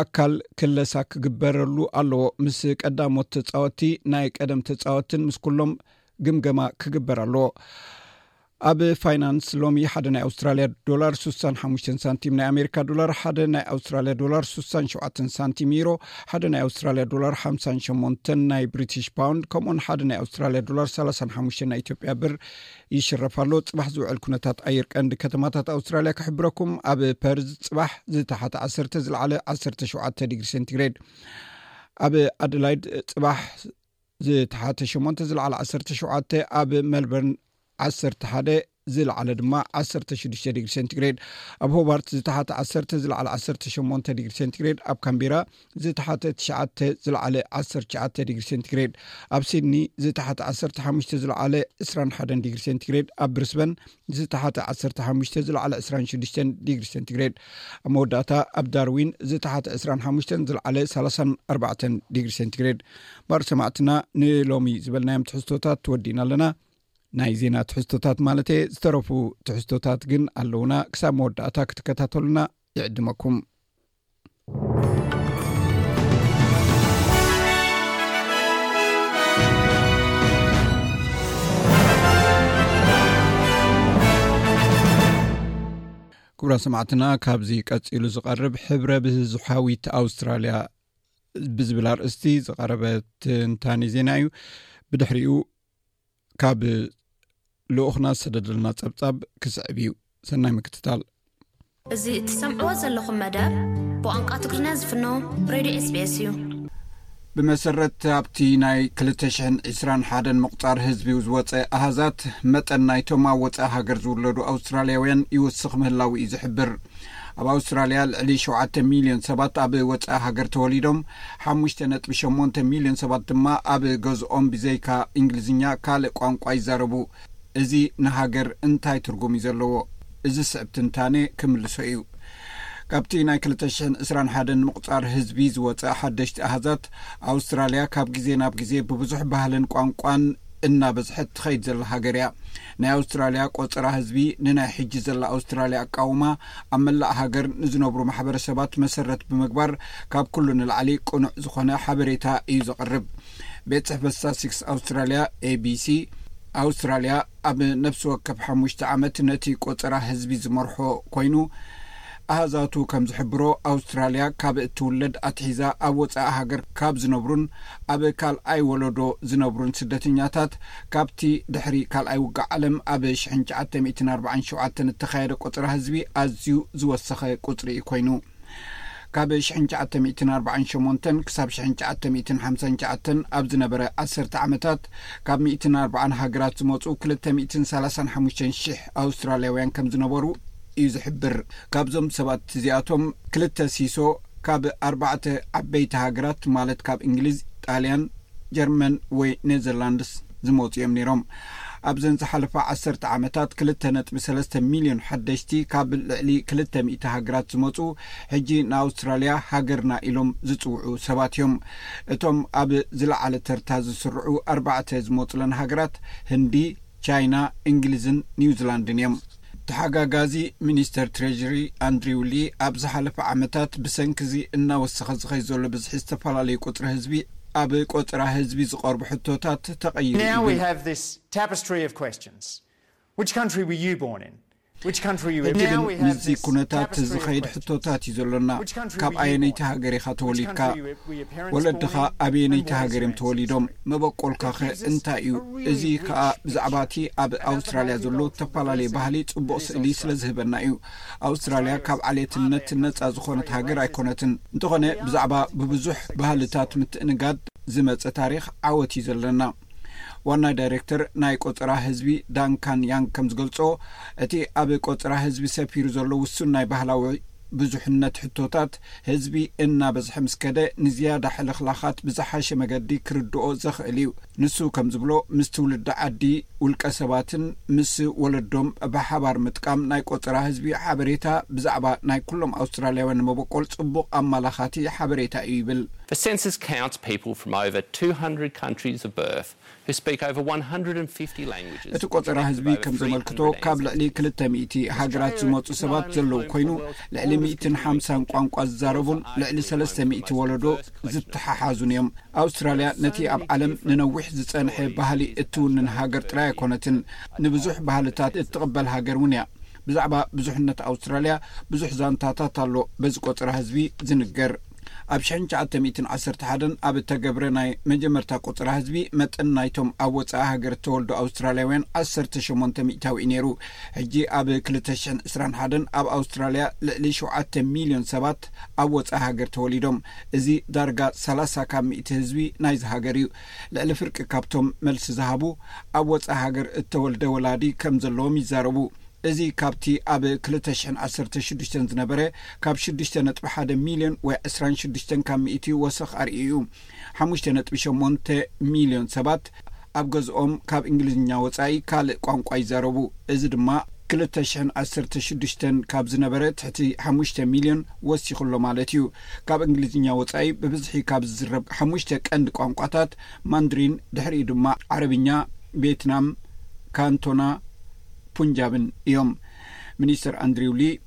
ኣካል ክለሳ ክግበረሉ ኣለዎ። ምስ ቀዳሞት ተጻወቲ፣ ናይ ቀደም ተጻወትን ምስ ኩሎም ግምገማ ክግበር ኣለዎ። ኣብ ፋይናንስ ሎሚ ሓደ ናይ ኣውስትራልያ ዶላር ሱሳን ሓሙሽተን ሳንቲም ናይ ኣሜሪካ ዶላር ሓደ ናይ ኣውስትራልያ ዶላር ሱሳን ሸውዓተን ሳንቲም ዩሮ ሓደ ናይ ኣውስትራልያ ዶላር ሓምሳን ሸሞንተን ናይ ብሪቲሽ ፓውንድ ከምኡውን ሓደ ናይ ኣውስትራልያ ዶላር ሰላሳን ሓሙሽተን ናይ ኢትዮጵያ ብር ይሽረፍ ኣሎ ፅባሕ ዝውዕል ኩነታት ኣየር ቀንዲ ከተማታት ኣውስትራልያ ክሕብረኩም ኣብ ፐርዝ ፅባሕ ዝተሓተ ዓሰርተ ዝለዓለ ዓሰርተ ሸውዓተ ዲግሪ ሴንቲግሬድ ኣብ ኣደላይድ ፅባሕ ዝተሓተ ሸሞንተ ዝለዓለ ዓሰርተ ሸውዓተ ኣብ መልበርን ዓሰርተ ሓደ ዝለዓለ ድማ ዓሰርተ ሽዱሽተ ዲግሪ ሴንቲግሬድ ኣብ ሆባርት ዝተሓተ ዓሰርተ ዝለዓለ ዓሰርተ ሸሞንተ ዲግሪ ሴንቲግሬድ ኣብ ካምቢራ ዝተሓተ ትሽዓተ ዝለዓለ ዓሰርተ ትሽዓተ ዲግሪ ሴንቲግሬድ ኣብ ሲድኒ ዝተሓተ ዓሰርተ ሓሙሽተ ዝለዓለ ዕስራን ሓደን ዲግሪ ሴንቲግሬድ ኣብ ብሪስበን ዝተሓተ ዓሰርተ ሓሙሽተ ዝለዓለ ዕስራን ሽዱሽተን ዲግሪ ሴንቲግሬድ ኣብ መወዳእታ ኣብ ዳርዊን ዝተሓተ ዕስራን ሓሙሽተን ዝለዓለ ሳላሳን ኣርባዕተን ዲግሪ ሴንቲግሬድ ባር ሰማዕትና ንሎሚ ዝበልናዮም ትሕዝቶታት ትወዲእና ኣለና ናይ ዜና ትሕዝቶታት ማለት የ ዝተረፉ ትሕዝቶታት ግን ኣለውና ክሳብ መወዳእታ ክትከታተሉና ይዕድመኩም ክብራ ሰማዕትና ካብዚ ቀፂሉ ዝቐርብ ሕብረ ብዝሓዊት ኣውስትራልያ ብዝብል ኣርእስቲ ዝቐረበ ትንታኒ ዜና እዩ ብድሕሪኡ ካብ ልኡኽና ዝሰደደልና ጸብጻብ ክስዕብ እዩ ሰናይ ምክትታል እዚ እትሰምዕዎ ዘለኹም መደብ ብቋንቋ ትግርኛ ዝፍኖ ሬድዮ ስቤስ እዩ ብመሰረት ኣብቲ ናይ 221 ምቁፃር ህዝቢ ዝወፀ ኣሃዛት መጠን ናይቶም ኣብ ወፃኢ ሃገር ዝውለዱ ኣውስትራልያውያን ይውስኽ ምህላው እዩ ዝሕብር ኣብ ኣውስትራልያ ልዕሊ ሸውዓተ ሚልዮን ሰባት ኣብ ወጻኢ ሃገር ተወሊዶም፣ ሓሙሽተ ነጥቢ ሸሞንተ ሚልዮን ሰባት ድማ ኣብ ገዝኦም ብዘይካ እንግሊዝኛ ካልእ ቋንቋ ይዛረቡ። እዚ ንሃገር እንታይ ትርጉም እዩ ዘለዎ? እዚ ዝስዕብ ትንታነ ክምልሶ እዩ። ካብቲ ናይ ክልተ ሽሕን ዕስራን ሓደን ምቝጻር ህዝቢ ዝወጸ ሓደሽቲ ኣሃዛት፣ ኣውስትራልያ ካብ ግዜ ናብ ግዜ ብብዙሕ ባህልን ቋንቋን እናበዝሐት ትኸይድ ዘላ ሃገር እያ። ናይ ኣውስትራልያ ቆጸራ ህዝቢ ንናይ ሕጂ ዘላ ኣውስትራልያ ኣቃውማ ኣብ መላእ ሃገር ንዝነብሩ ማሕበረሰባት መሰረት ብምግባር ካብ ኩሉ ንላዕሊ ቅኑዕ ዝኾነ ሓበሬታ እዩ ዘቕርብ። ቤት ጽሕፈት ሳሲክስ ኣውስትራልያ፣ ABC፣ ኣውስትራልያ ኣብ ነፍሲ ወከፍ ሓሙሽተ ዓመት ነቲ ቆጸራ ህዝቢ ዝመርሖ ኮይኑ፣ ኣሃዛቱ ከም ዝሕብሮ ኣውስትራልያ ካብ እትውለድ ኣትሒዛ ኣብ ወጻኢ ሃገር ካብ ዝነብሩን ኣብ ካልኣይ ወለዶ ዝነብሩን ስደተኛታት ካብቲ ድሕሪ ካልኣይ ውግእ ዓለም ኣብ ሽሕን ትሽዓተ ሚእትን ኣርባዓን ሸውዓተን እተኻየደ ቆጸራ ህዝቢ ኣዝዩ ዝወሰኸ ቁጽሪ እዩ ኮይኑ። ካብ ሽሕን ትሽዓተ ሚእትን ኣርባዓን ሸሞንተን ክሳብ ሽሕን ትሽዓተ ሚእትን ሓምሳን ትሽዓተን ኣብ ዝነበረ ዓሰርተ ዓመታት ካብ ሚእትን ኣርባዓን ሃገራት ዝመጹ ክልተ ሚእትን ሰላሳን ሓሙሽተን ሽሕ ኣውስትራልያውያን ከም ዝነበሩ እዩ ዝሕብር። ካብዞም ሰባት እዚኣቶም ክልተ ሲሶ ካብ ኣርባዕተ ዓበይቲ ሃገራት ማለት ካብ እንግሊዝ፣ ጣልያን፣ ጀርመን ወይ ኔዘርላንድስ ዝመጹ እዮም ነይሮም። ኣብዘን ዝሓለፋ ዓሰርተ ዓመታት ክልተ ነጥቢ ሰለስተ ሚልዮን ሓደሽቲ ካብ ልዕሊ ክልተ ሚእቲ ሃገራት ዝመጹ ሕጂ ንኣውስትራልያ ሃገርና ኢሎም ዝጽውዑ ሰባት እዮም። እቶም ኣብ ዝለዓለ ተርታ ዝስርዑ ኣርባዕተ ዝመጹለን ሃገራት ህንዲ፣ ቻይና፣ እንግሊዝን ኒውዚላንድን እዮም። ተሓጋጋዚ ሚኒስተር ትሬዥሪ ኣንድሪው ሊ ኣብ ዝሓለፈ ዓመታት ብሰንኪ እዚ እናወሰኸ ዝኸይ ዘሎ ብዝሒ ዝተፈላለዩ ቁጽሪ ህዝቢ ኣብ ቆጸራ ህዝቢ ዝቐርቡ ሕቶታት ተቐይሩ እዩ ብል። ሕጂ ግን ምስዚ ኩነታት ዝኸይድ ሕቶታት እዩ ዘሎና፣ ካብ ኣየነይቲ ሃገር ኢኻ ተወሊድካ? ወለድኻ ኣበየነይቲ ሃገር እዮም ተወሊዶም? መበቆልካኸ እንታይ እዩ? እዚ ኸኣ ብዛዕባ እቲ ኣብ ኣውስትራልያ ዘሎ እተፈላለየ ባህሊ ጽቡቕ ስእሊ ስለ ዝህበና እዩ። ኣውስትራልያ ካብ ዓሌትነት ነጻ ዝዀነት ሃገር ኣይኰነትን። እንተዀነ፣ ብዛዕባ ብብዙሕ ባህልታት ምትእንጋድ ዝመጸ ታሪኽ ዓወት እዩ ዘለና። ዋና ዳይረክተር ናይ ቈጸራ ህዝቢ ዳንካን ያንግ ከም ዝገልጾ፣ እቲ ኣብ ቈጸራ ህዝቢ ሰፊሩ ዘሎ ውሱን ናይ ባህላዊ፣ ብዙሕነት ሕቶታት ህዝቢ እናበዝሐ ምስ ከደ ንዝያዳ ሕልኽላኻት ብዝሓሸ መገዲ ክርድኦ ዘኽእል እዩ። ንሱ ከም ዝብሎ ምስ ትውልዲ ዓዲ ውልቀ ሰባትን ምስ ወለዶም ብሓባር ምጥቃም ናይ ቆጸራ ህዝቢ ሓበሬታ ብዛዕባ ናይ ኩሎም ኣውስትራልያውያን መበቆል ጽቡቕ ኣማላኻቲ ሓበሬታ እዩ ይብል። The census counts people from over two hundred countries of birth እቲ ቆጸራ ህዝቢ ከም ዘመልክቶ ካብ ልዕሊ ክልተ ሚእቲ ሃገራት ዝመጹ ሰባት ዘለዉ ኮይኑ ልዕሊ ሚእትን ሓምሳን ቋንቋ ዝዛረቡን ልዕሊ ሰለስተ ሚእቲ ወለዶ ዝተሓሓዙን እዮም። ኣውስትራልያ ነቲ ኣብ ዓለም ንነዊሕ ዝጸንሐ ባህሊ እትውንን ሃገር ጥራይ ኣይኮነትን፣ ንብዙሕ ባህልታት እትቕበል ሃገር እውን እያ። ብዛዕባ ብዙሕነት ኣውስትራልያ ብዙሕ ዛንታታት ኣሎ በዚ ቆጸራ ህዝቢ ዝንገር። ኣብ ሽሕን ትሽዓተ ሚእትን ዓሰርተ ሓደን ኣብ እተገብረ ናይ መጀመርታ ቁጽራ ህዝቢ መጠን ናይቶም ኣብ ወጻኢ ሃገር እተወልዱ ኣውስትራልያውያን ዓሰርተ ሸሞንተ ሚእታዊ እዩ ነይሩ። ሕጂ ኣብ ክልተ ሽሕን ዕስራን ሓደን ኣብ ኣውስትራልያ ልዕሊ ሸውዓተ ሚልዮን ሰባት ኣብ ወጻኢ ሃገር ተወሊዶም። እዚ ዳርጋ ሰላሳ ካብ ሚእቲ ህዝቢ ናይዚ ሃገር እዩ። ልዕሊ ፍርቂ ካብቶም መልሲ ዝሃቡ ኣብ ወጻኢ ሃገር እተወልደ ወላዲ ከም ዘለዎም ይዛረቡ። እዚ ካብቲ ኣብ ክልተ ሽሕን ዓሰርተ ሽዱሽተን ዝነበረ ካብ ሽዱሽተ ነጥቢ ሓደ ሚልዮን ወይ ዕስራን ሽዱሽተን ካብ ሚእቲ ወሰኽ ኣርእዩ እዩ። ሓሙሽተ ነጥቢ ሸሞንተ ሚልዮን ሰባት ኣብ ገዝኦም ካብ እንግሊዝኛ ወጻኢ ካልእ ቋንቋ ይዛረቡ፣ እዚ ድማ ክልተ ሽሕን ዓሰርተ ሽዱሽተን ካብ ዝነበረ ትሕቲ ሓሙሽተ ሚልዮን ወሲኹ ኣሎ ማለት እዩ። ካብ እንግሊዝኛ ወጻኢ ብብዝሒ ካብ ዝዝረብ ሓሙሽተ ቀንዲ ቋንቋታት ማንድሪን፣ ድሕሪኡ ድማ ዓረብኛ፣ ቬትናም ካንቶና፣ ፑንጃብን እዮም። ሚኒስተር ኣንድሪው ሊ፣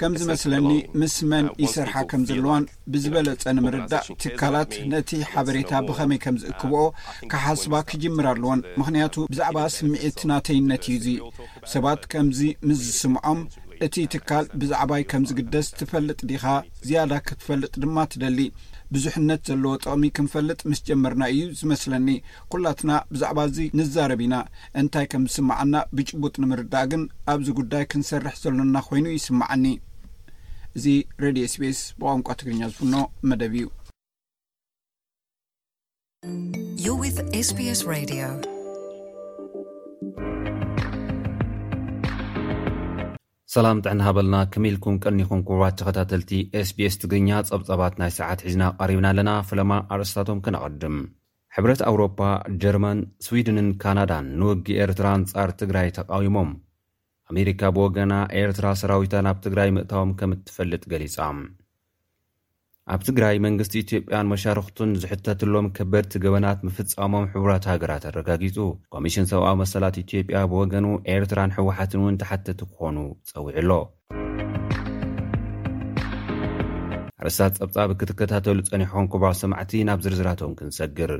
ከም ዝመስለኒ ምስ መን ይሰርሓ ከም ዘለዋን ብዝበለጸ ንምርዳእ ትካላት ነቲ ሓበሬታ ብኸመይ ከም ዝእክብኦ ክሓስባ ክጅምር ኣለዎን ምክንያቱ ብዛዕባ ስምዒት ናተይነት እዩ እዙ ሰባት ከምዚ ምስ ዝስምዖም እቲ ትካል ብዛዕባይ ከም ዝግደስ ትፈልጥ ዲኻ ዝያዳ ክትፈልጥ ድማ ትደሊ ብዙሕነት ዘለዎ ጥቕሚ ክንፈልጥ ምስ ጀመርና እዩ ዝመስለኒ ኩላትና ብዛዕባ እዚ ንዛረብ ኢና፣ እንታይ ከም ዝስምዓና ብጭቡጥ ንምርዳእ ግን ኣብዚ ጉዳይ ክንሰርሕ ዘሎና ኮይኑ ይስምዓኒ። እዚ ሬድዮ ኤስቢኤስ ብቋንቋ ትግርኛ ዝፍኖ መደብ እዩ። You're with SBS Radio. ሰላም ጥዕና ሃበልና ከመይ ኢልኩም ቀኒኹም ክቡራት ተኸታተልቲ sbs ትግርኛ ጸብጻባት ናይ ሰዓት ሒዝና ቐሪብና ኣለና ፈለማ ኣርእስታቶም ከነቐድም ሕብረት ኣውሮፓ፣ ጀርመን፣ ስዊድንን ካናዳን ንውግእ ኤርትራ ኣንጻር ትግራይ ተቓዊሞም። ኣሜሪካ ብወገና ኤርትራ ሰራዊታ ናብ ትግራይ ምእታዎም ከም እትፈልጥ ገሊጻ። ኣብ ትግራይ መንግስቲ ኢትዮጵያን መሻርኽቱን ዝሕተትሎም ከበድቲ ገበናት ምፍጻሞም ሕቡራት ሃገራት ኣረጋጊጹ። ኮሚሽን ሰብኣዊ መሰላት ኢትዮጵያ ብወገኑ ኤርትራን ህወሓትን እውን ተሓተቲ ክኾኑ ጸዊዑ ኣሎ። ኣርስታት ጸብጻብ ክትከታተሉ ጸኒሖም ክባ ሰማዕቲ ናብ ዝርዝራቶም ክንሰግር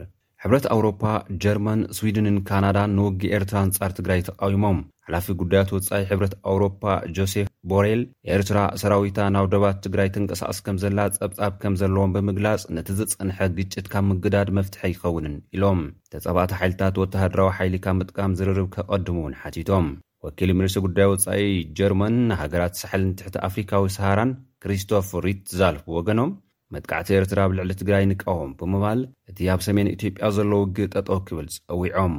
ሕብረት ኣውሮፓ ጀርመን ስዊድንን ካናዳን ንውጊ ኤርትራ ኣንጻር ትግራይ ተቃዊሞም ሓላፊ ጉዳያት ወፃኢ ሕብረት ኣውሮፓ ጆሴፍ ቦሬል ኤርትራ ሰራዊታ ናብ ደባት ትግራይ ትንቀሳቀስ ከም ዘላ ጸብጻብ ከም ዘለዎም ብምግላጽ ነቲ ዝጸንሐ ግጭት ካብ ምግዳድ መፍትሐ ይኸውንን ኢሎም ተጻባእቲ ሓይልታት ወተሃደራዊ ሓይሊ ካብ ምጥቃም ዝርርብ ከቐድሙ እውን ሓቲቶም ወኪል ሚኒስትሪ ጉዳይ ወጻኢ ጀርመን ንሃገራት ሳሕልን ትሕቲ ኣፍሪካዊ ሰሃራን ክሪስቶፍ ሪትዛል ብወገኖም መጥቃዕቲ ኤርትራ ኣብ ልዕሊ ትግራይ ንቃወም ብምባል እቲ ኣብ ሰሜን ኢትዮጵያ ዘሎ ውግእ ጠጠው ክብል ጸዊዖም።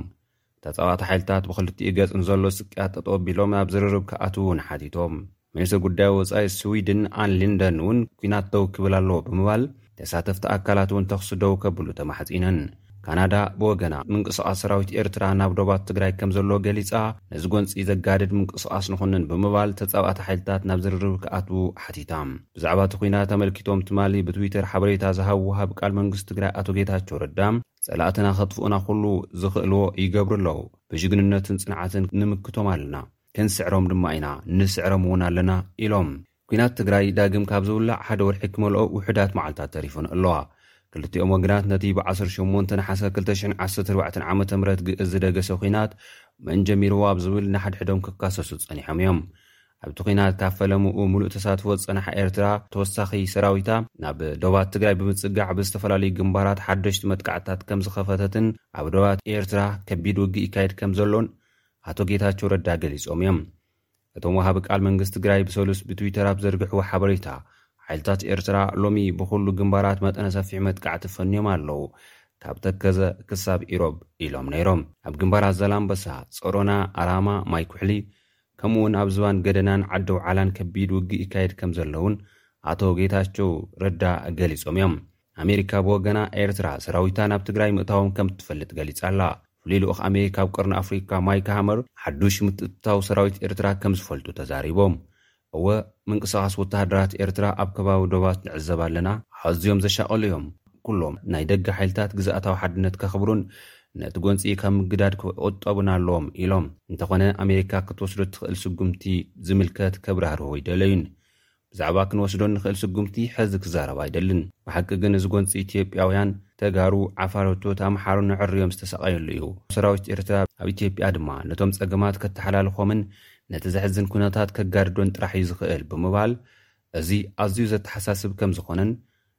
ተጻዋእቲ ሓይልታት ብኽልቲኡ ገጽ ንዘሎ ስቅያት ጠጠው ኣቢሎም ናብ ዝርርብ ክኣትው እውን ሓቲቶም። ሚኒስትሪ ጉዳይ ወፃኢ ስዊድን ኣን ሊንደን እውን ኲናት ደው ክብል ኣለዎ ብምባል ተሳተፍቲ ኣካላት እውን ተኽሲ ደው ከብሉ ተማሕፂነን። ካናዳ ብወገና ምንቅስቓስ ሰራዊት ኤርትራ ናብ ዶባት ትግራይ ከም ዘሎ ገሊፃ ነዚ ጎንፂ ዘጋድድ ምንቅስቓስ ንኹንን ብምባል ተፃባእቲ ሓይልታት ናብ ዝርርብ ክኣትዉ ሓቲታ። ብዛዕባ እቲ ኲናት ኣመልኪቶም ትማሊ ብትዊተር ሓበሬታ ዝሃቡ ወሃቢ ቃል መንግስቲ ትግራይ ኣቶ ጌታቸው ረዳ ፀላእትና ከጥፍኡና ኩሉ ዝኽእልዎ ይገብሩ ኣለዉ። ብጅግንነትን ፅንዓትን ንምክቶም ኣለና። ክንስዕሮም ድማ ኢና፣ ንስዕሮም እውን ኣለና ኢሎም። ኲናት ትግራይ ዳግም ካብ ዝውላዕ ሓደ ወርሒ ክመልኦ ውሑዳት መዓልታት ተሪፈን ኣለዋ። ክልቲኦም ወገናት ነቲ ብ ዓሰርተ ሸሞንተ ነሓሰ ክልተ ሽሕን ዓሰርተ ኣርባዕተን ዓመተ ምህረት ግእዝ ዝደገሰ ኲናት መን ጀሚርዎ ኣብ ዝብል ንሓድሕዶም ክካሰሱ ጸኒሖም እዮም። ኣብቲ ኲናት ካብ ፈለምኡ ምሉእ ተሳትፎ ዝጸንሓ ኤርትራ፣ ተወሳኺ ሰራዊታ ናብ ዶባት ትግራይ ብምጽጋዕ ኣብ ዝተፈላለዩ ግንባራት ሓደሽቲ መጥቃዕትታት ከም ዝኸፈተትን ኣብ ዶባት ኤርትራ ከቢድ ውግእ ይካየድ ከም ዘሎን ኣቶ ጌታቸው ረዳ ገሊጾም እዮም። እቶም ወሃቢ ቃል መንግስቲ ትግራይ ብሰሉስ ብትዊተር ኣብ ዘርግሕዎ ሓበሬታ፣ ሓይልታት ኤርትራ ሎሚ ብኹሉ ግንባራት መጠነ ሰፊሕ መጥቃዕቲ ፈንዮም ኣለዉ፣ ካብ ተከዘ ክሳብ ኢሮብ ኢሎም ነይሮም። ኣብ ግንባራት ዛላምበሳ፣ ጸሮና፣ ኣራማ፣ ማይ ኩሕሊ ከምኡ'ውን ኣብ ዝባን ገደናን ዓደውዓላን ከቢድ ውግእ ይካየድ ከምዘሎ'ውን ኣቶ ጌታቸው ረዳ ገሊጾም እዮም። ኣሜሪካ ብወገና ኤርትራ ሰራዊታ ናብ ትግራይ ምእታዎም ከም እትፈልጥ ገሊጻ'ላ። ፍሉይ ልኡኽ ኣሜሪካ ኣብ ቀርኒ ኣፍሪካ ማይክ ሃመር ሓዱሽ ምትእትታው ሰራዊት ኤርትራ ከም ዝፈልጡ ተዛሪቦም። እወ፣ ምንቅስቓስ ወተሃደራት ኤርትራ ኣብ ከባቢ ዶባት ንዕዘብ ኣለና፣ ኣዝዮም ዘሻቐሉ እዮም፣ ኩሎም ናይ ደገ ሓይልታት ግዝኣታዊ ሓድነት ከኽብሩን ነቲ ጎንጺ ካብ ምግዳድ ክቑጠቡን ኣለዎም ኢሎም። እንተኾነ ኣሜሪካ ክትወስዶ እትኽእል ስጉምቲ ዝምልከት ከብራህርሁ ኣይደለዩን። ብዛዕባ ክንወስዶ እንኽእል ስጉምቲ ሕዚ ክዛረብ ኣይደልን። ብሓቂ ግን እዚ ጎንፂ ኢትዮጵያውያን፣ ተጋሩ፣ ዓፋሮቶት፣ ኣምሓሩ ነዐርዮም ዝተሳቐየሉ እዩ። ሰራዊት ኤርትራ ኣብ ኢትዮጵያ ድማ ነቶም ፀገማት ከታሓላልኾምን ነቲ ዘሕዝን ኩነታት ከጋድዶን ጥራሕ እዩ ዝኽእል ብምባል እዚ ኣዝዩ ዘተሓሳስብ ከምዝኾነን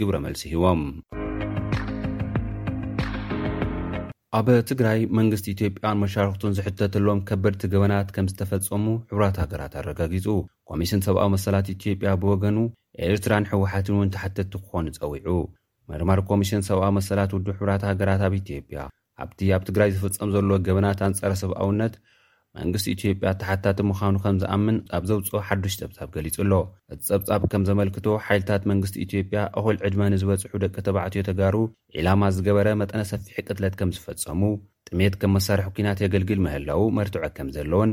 ግብረ መልሲ ሂቦም። ኣብ ትግራይ መንግስቲ ኢትዮጵያን መሻርኽቱን ዝሕተትሎም ከበድቲ ገበናት ከም ዝተፈጸሙ ሕቡራት ሃገራት ኣረጋጊጹ። ኮሚስን ሰብኣዊ መሰላት ኢትዮጵያ ብወገኑ ኤርትራን ህወሓትን እውን ተሓተትቲ ክኾኑ ጸዊዑ። መርማሪ ኮሚስን ሰብኣዊ መሰላት ውድብ ሕቡራት ሃገራት ኣብ ኢትዮጵያ ኣብቲ ኣብ ትግራይ ዝፍጸም ዘሎ ገበናት ኣንጻር ሰብኣውነት መንግስቲ ኢትዮጵያ ተሓታቲ ምዃኑ ከም ዝኣምን ኣብ ዘውጽኦ ሓዱሽ ጸብጻብ ገሊጹ ኣሎ። እቲ ጸብጻብ ከም ዘመልክቶ፣ ሓይልታት መንግስቲ ኢትዮጵያ እኹል ዕድመ ንዝበጽሑ ደቂ ተባዕትዮ ተጋሩ ዒላማ ዝገበረ መጠነ ሰፊሕ ቅትለት ከም ዝፈጸሙ፣ ጥሜት ከም መሳርሒ ኲናት የገልግል ምህላዉ መርትዖ ከም ዘለዎን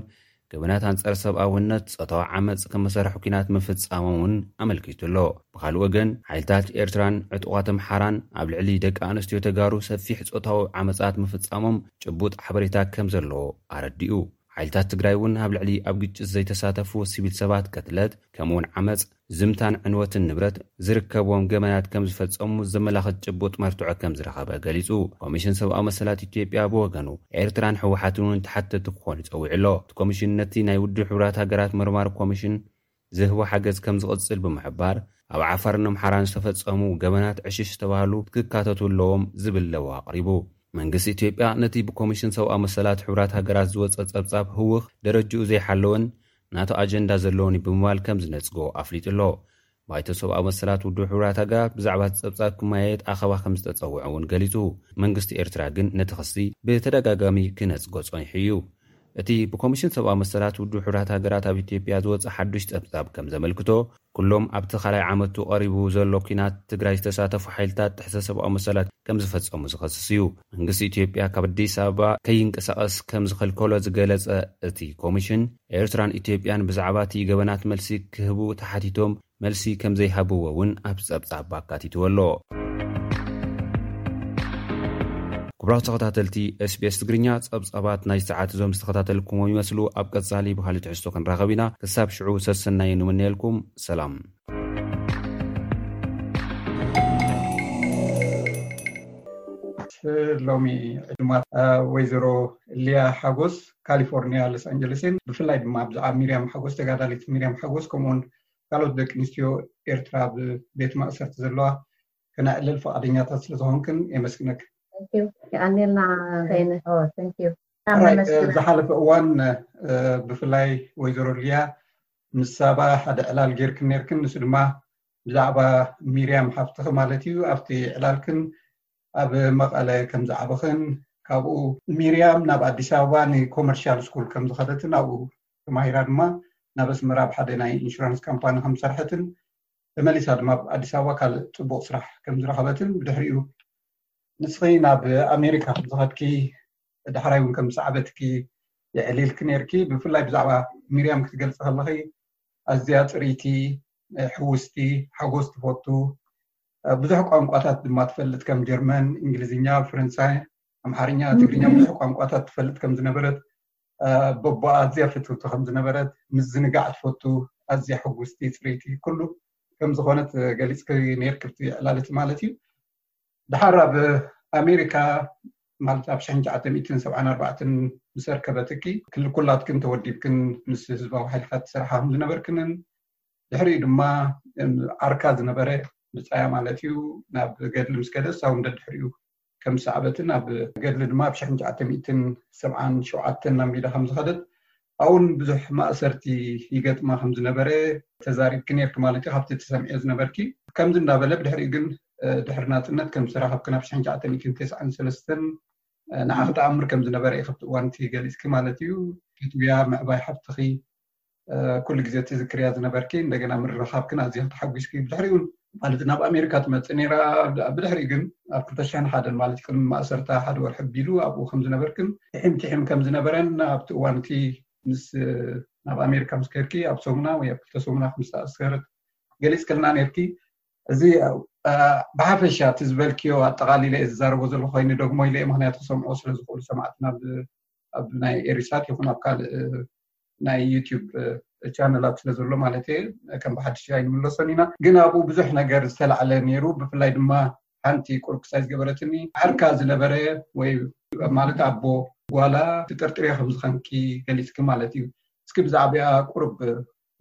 ገበናት ኣንጻር ሰብኣውነት፣ ጾታዊ ዓመጽ ከም መሳርሒ ኲናት ምፍጻሞም እውን ኣመልኪቱ ኣሎ። ብኻልእ ወገን፣ ሓይልታት ኤርትራን ዕጡቓት ኣምሓራን ኣብ ልዕሊ ደቂ ኣንስትዮ ተጋሩ ሰፊሕ ጾታዊ ዓመጻት ምፍጻሞም ጭቡጥ ሓበሬታ ከም ዘሎ ኣረዲኡ። ሓይልታት ትግራይ እውን ኣብ ልዕሊ ኣብ ግጭት ዘይተሳተፉ ሲቪል ሰባት ቅትለት ከምኡ'ውን ዓመጽ፣ ዝምታን ዕንወትን ንብረት ዝርከብዎም ገበናት ከም ዝፈጸሙ ዘመላኽት ጭቡጥ መርትዖ ከም ዝረኸበ ገሊጹ። ኮሚሽን ሰብኣዊ መሰላት ኢትዮጵያ ብወገኑ፣ ኤርትራን ህወሓትን'ውን ተሓተትቲ ክኾኑ ጸዊዑ ኣሎ። እቲ ኮሚሽን ነቲ ናይ ውድብ ሕቡራት ሃገራት መርማሪ ኮሚሽን ዝህቦ ሓገዝ ከም ዝቕጽል ብምሕባር፣ ኣብ ዓፋርን ኣምሓራን ዝተፈጸሙ ገበናት ዕሽሽ ዝተባህሉ ክትካተቱ ኣለዎም ዝብል ለበዋ ኣቕሪቡ። መንግስቲ ኢትዮጵያ ነቲ ብኮሚሽን ሰብኣዊ መሰላት ሕቡራት ሃገራት ዝወጸ ጸብጻብ ህዉኽ ደረጅኡ ዘይሓለወን ናቱ ኣጀንዳ ዘለዎን'ዩ ብምባል ከም ዝነጽጎ ኣፍሊጡ'ሎ። ባይቶ ሰብኣዊ መሰላት ውድብ ሕቡራት ሃገራት ብዛዕባ'ቲ ጸብጻብ ክመያየጥ ኣኸባ ከም ዝተጸውዐ'ውን ገሊጹ። መንግስቲ ኤርትራ ግን ነቲ ክሲ ብተደጋጋሚ ክነጽጎ ጸኒሑ እዩ። እቲ ብኮሚሽን ሰብኣዊ መሰላት ውድብ ሕቡራት ሃገራት ኣብ ኢትዮጵያ ዝወጸ ሓዱሽ ጸብጻብ ከም ዘመልክቶ፣ ኩሎም ኣብቲ ካልኣይ ዓመቱ ቀሪቡ ዘሎ ኲናት ትግራይ ዝተሳተፉ ሓይልታት ጥሕሰት ሰብኣዊ መሰላት ከምዝፈፀሙ ዝኸስስ እዩ። መንግስቲ ኢትዮጵያ ካብ ኣዲስ ኣበባ ከይንቀሳቐስ ከምዝኸልከሎ ዝገለፀ እቲ ኮሚሽን፣ ኤርትራን ኢትዮጵያን ብዛዕባ እቲ ገበናት መልሲ ክህቡ ተሓቲቶም መልሲ ከምዘይሃብዎ እውን ኣብቲ ፀብፃብ ኣካቲትዎ ኣሎ። ክቡራት ተኸታተልቲ SBS ትግርኛ ጸብጻባት ናይዚ ሰዓት እዞም ዝተኸታተልኩምዎም ይመስሉ ኣብ ቀጻሊ ብኻልእ ትሕዝቶ ክንራኸብ ኢና ክሳብ ሽዑ ሰሰናዩ ንምነየልኩም ሰላም ሎሚ ዕድማ ወይዘሮ ሊያ ሓጎስ ካሊፎርኒያ ሎስ ኣንጀለስን ብፍላይ ድማ ብዛዕባ ሚርያም ሓጎስ ተጋዳሊት ሚርያም ሓጎስ ከምኡውን ካልኦት ደቂ ኣንስትዮ ኤርትራ ብቤት ማእሰርቲ ዘለዋ ከነዕልል ፍቓደኛታት ስለ ዝኾንክን የመስግነክን። የቀኔልና በይነ ዩ ዝሓለፈ እዋን ብፍላይ ወይዘሮ ሊያ ምስ ሳባ ሓደ ዕላል ጌርክን ነርክን ንሱ ድማ ብዛዕባ ሚርያም ሓፍትኺ ማለት እዩ ኣብቲ ዕላልክን ኣብ መቐለ ከም ዝዓበኽን ካብኡ ሚርያም ናብ ኣዲስ ኣበባ ንኮመርሻል ስኩል ከም ዝኸደትን ኣብኡ ተማሂራ ድማ ናብ ኣስመራ ኣብ ሓደ ናይ ኢንሹራንስ ካምፓኒ ከም ዝሰርሐትን ተመሊሳ ድማ ኣብ ኣዲስ ኣበባ ካልእ ፅቡቅ ስራሕ ከም ዝረኸበትን ብድሕሪኡ ንስኺ ናብ ኣሜሪካ ከም ዝኸድኪ ዳሕራይ እውን ከም ዝሰዓበትኪ የዕሊልኪ ነይርኪ ብፍላይ ብዛዕባ ሚርያም ክትገልፂ ከለኺ ኣዝያ ፅርይቲ ሕውስቲ ሓጎስ ትፈቱ ብዙሕ ቋንቋታት ድማ ትፈልጥ ከም ጀርመን እንግሊዝኛ ፈረንሳይ ኣምሓርኛ ትግርኛ ብዙሕ ቋንቋታት ትፈልጥ ከም ዝነበረት በቦ ኣዝያ ፍትውቲ ከም ዝነበረት ምዝንጋዕ ትፈቱ ኣዝያ ሕጉስቲ ፅርይቲ ኩሉ ከም ዝኾነት ገሊፅኪ ነይርኪ ኣብቲ ዕላል እቲ ማለት እዩ ድሓር ኣብ ኣሜሪካ ማለት ኣብ ሽሕን ትሽዓተ ሚእትን ሰብዓን ኣርባዕተን ምስ ኣርከበትኪ ክሊ ኩላትክን ተወዲብክን ምስ ህዝባዊ ሓይልታት ትሰርሓ ከም ዝነበርክንን ድሕሪኡ ድማ ዓርካ ዝነበረ ብፃያ ማለት እዩ ናብ ገድሊ ምስ ከደ እሳ እውን ደድሕሪኡ ከም ዝሰዓበትን ኣብ ገድሊ ድማ ኣብ ሽሕን ትሽዓተ ሚእትን ሰብዓን ሸውዓተን ናብ ሜዳ ከም ዝኸደት ኣብኡን ብዙሕ ማእሰርቲ ይገጥማ ከም ዝነበረ ተዛሪብኪ ነይርኪ ማለት እዩ ካብቲ ትሰምዕዮ ዝነበርኪ ከምዚ እንዳበለ ብድሕሪኡ ግን ድሕሪ ናፅነት ከም ዝተራኸብኪ ናብ ሽሕን ትሽዓተ ሚእትን ተስዓን ሰለስተን ንዓኺ ተኣምር ከም ዝነበረ እዩ ካብቲ እዋንቲ ገሊፅኪ ማለት እዩ ክትብያ ምዕባይ ሓፍትኺ ኩሉ ግዜ ትዝክርያ ዝነበርኪ እንደገና ምርኻብክን ኣዝዮም ተሓጒስኪ ብድሕሪኡ ማለት ናብ ኣሜሪካ ትመፅእ ነይራ ብድሕሪ ግን ኣብ ክልተ ሽሕን ሓደን ማለት ቅድሚ ማእሰርታ ሓደ ወርሒ ቢሉ ኣብኡ ከም ዝነበርክን ትሒም ትሒም ከም ዝነበረን ኣብቲ እዋን እቲ ምስ ናብ ኣሜሪካ ምስ ከድኪ ኣብ ሰሙና ወይ ኣብ ክልተ ሰሙና ከም ዝተኣሰረት ገሊፅክልና ነርኪ እዚ ብሓፈሻ እቲ ዝበልክዮ ኣጠቃሊለ እየ ዝዛረቦ ዘሎ ኮይኑ ደግሞ ኢለ ምክንያቱ ክሰምዖ ስለዝኽእሉ ሰማዕትና ኣብ ናይ ኤሪሳት ይኹን ኣብ ካልእ ናይ ዩቱብ ቻነላት ስለ ዘሎ ማለት እየ ከም ብሓድሽ ኣይንምለሶን ኢና ግን ኣብኡ ብዙሕ ነገር ዝተላዕለ ነይሩ ብፍላይ ድማ ሓንቲ ቁርክሳይ ዝገበረትኒ ዓርካ ዝነበረ ወይ ማለት ኣቦ ጓላ ትጥርጥርዮ ከምዝኸንኪ ገሊፅኪ ማለት እዩ እስኪ ብዛዕባኣ ቁርብ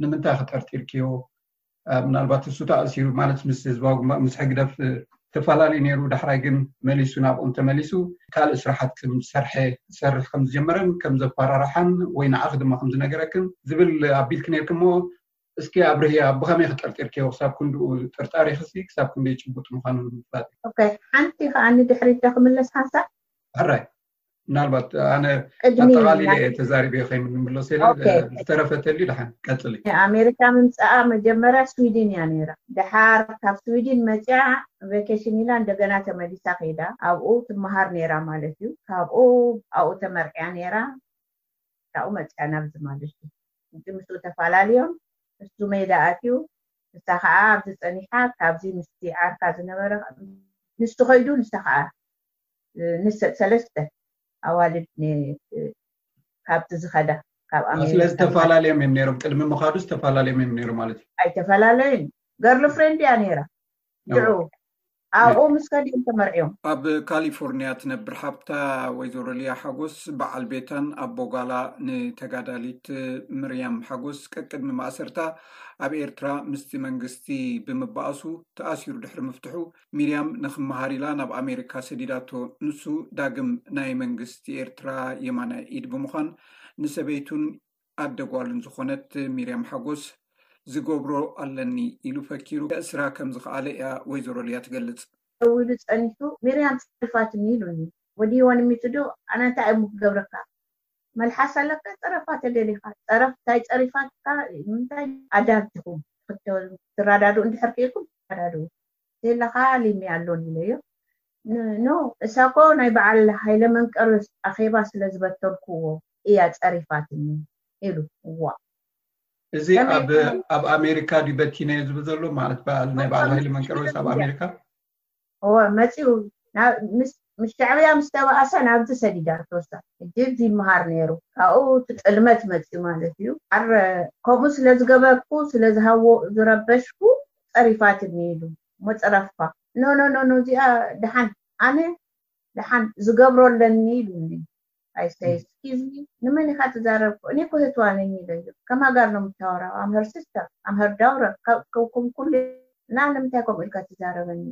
ንምንታይ ክጠርጢርክዮ ምናልባት እሱ ተኣሲሩ ማለት ምስ ህዝባዊ ግንባር ምስ ሕግደፍ ተፈላለዩ ነይሩ ዳሕራይ ግን መሊሱ ናብኦም ተመሊሱ ካልእ ስራሓት ከም ዝሰርሐ ዝሰርሕ ከም ዝጀመረን ከም ዘፋራርሓን ወይ ንዓኺ ድማ ከም ዝነገረክን ዝብል ኣቢልኪ ነርክሞ እስኪ ኣብርህያ ብኸመይ ክጠርጢርክዮ ክሳብ ክንድኡ ጥርጣሬ ክሲ ክሳብ ክንደይ ጭቡጥ ምዃኑ ንምፍላጥ ሓንቲ ከዓኒ ድሕሪት ዶ ክምለስ ሓንሳእ ሕራይ ምናልባት ኣነ ኣጠቃሊለ እየ ተዛሪበ ከይምንምለስ ኢለ ዝተረፈተልዩ ድሓን ቀፅሊ ኣሜሪካ ምምፃኣ መጀመርያ ስዊድን እያ ነይራ ድሓር ካብ ስዊድን መፅያ ቬኬሽን ኢላ እንደገና ተመሊሳ ከይዳ ኣብኡ ትመሃር ነይራ ማለት እዩ ካብኡ ኣብኡ ተመርዕያ ነይራ ካብኡ መፅያ ናብዚ ማለት እዩ እዚ ምስኡ ተፈላለዮም ምስ ዙመይዳ ኣትዩ ንሳ ከዓ ኣብዚ ፀኒሓ ካብዚ ምስቲ ዓርካ ዝነበረ ንሱ ከይዱ ንሳ ከዓ ንሰ ሰለስተ ኣዋልድ ካብቲ ዝኸዳ ካብ ኣሜሪካ ስለዚ ተፈላለዮም እዮም ነይሮም ቅድሚ ምኻዱ ዝተፈላለዩ እዮም ነይሮም ማለት እዩ ኣይተፈላለዩን ገርል ፍሬንድ እያ ነይራ ሽዑ ኣብኡ ምስ ከድዮም ተመርዕዮም ኣብ ካሊፎርኒያ ትነብር ሓብታ ወይዘሮ ልያ ሓጎስ በዓል ቤታን ኣቦ ጓላ ንተጋዳሊት ምርያም ሓጎስ ቀቅድሚ ማእሰርታ ኣብ ኤርትራ ምስቲ መንግስቲ ብምባኣሱ ተኣሲሩ ድሕሪ ምፍትሑ ሚርያም ንክመሃር ኢላ ናብ ኣሜሪካ ሰዲዳቶ። ንሱ ዳግም ናይ መንግስቲ ኤርትራ የማናይ ኢድ ብምዃን ንሰበይቱን ኣደ ጓሉን ዝኾነት ሚርያም ሓጎስ ዝገብሮ ኣለኒ ኢሉ ፈኪሩ ከእስራ ከምዝኸኣለ እያ ወይዘሮ ሊያ ትገልጽ። ደው ኢሉ ጸኒሑ፣ ሚርያም ጸሪፋትኒ ኢሉኒ። ወዲ ዮኒ ሚቱዶ ኣነ እንታይ እሞ ክገብረካ? መልሓስ ኣለካ ፀረፋ ተደሊካ ፀረፍ ታይ ፀሪፋትካ ምንታይ ኣዳም ኢኩም ክትራዳድኡ እንድሕር ክኢልኩም ተራዳድኡ ተይለካ ሊሚ ኣሎኒ ኢለዮ ን እሳኮ ናይ በዓል ሃይለ መንቀር ኣኼባ ስለ ዝበተልኩዎ እያ ፀሪፋትኒ ኢሉ ዋእ እዚ ኣብ ኣሜሪካ ድዩ በቲነዮ ዝብል ዘሎ ማለት በዓል ናይ በዓል ሃይለ መንቀር ወይስ ኣብ ኣሜሪካ እወ መጺኡ ምስ ሻዕብያ ምስ ተባኣሰ ናብዚ ሰዲዳ ኣርቶሳ ሕጂ ኣብዚ ይመሃር ነሩ ካብኡ እቲ ጥልመት መጺኡ ማለት እዩ ኣረ ከምኡ ስለ ዝገበርኩ ስለ ዝረበሽኩ ጸሪፋትኒ ኢሉ እሞ ጸረፍኳ ኖኖኖኖ እዚኣ ደሓን ኣነ ደሓን ዝገብሮ ኣለኒ ኢሉኒ I say excuse me ንመን ኢኻ ትዛረብ እኔ እኮ እህትዋ ነኝ ይለዩ ከማ ጋር ነው የምታወራው I'm her sister I'm her daughter ከም ኩሉ እና ንምንታይ ከምኡ ኢልካ ትዛረበኒ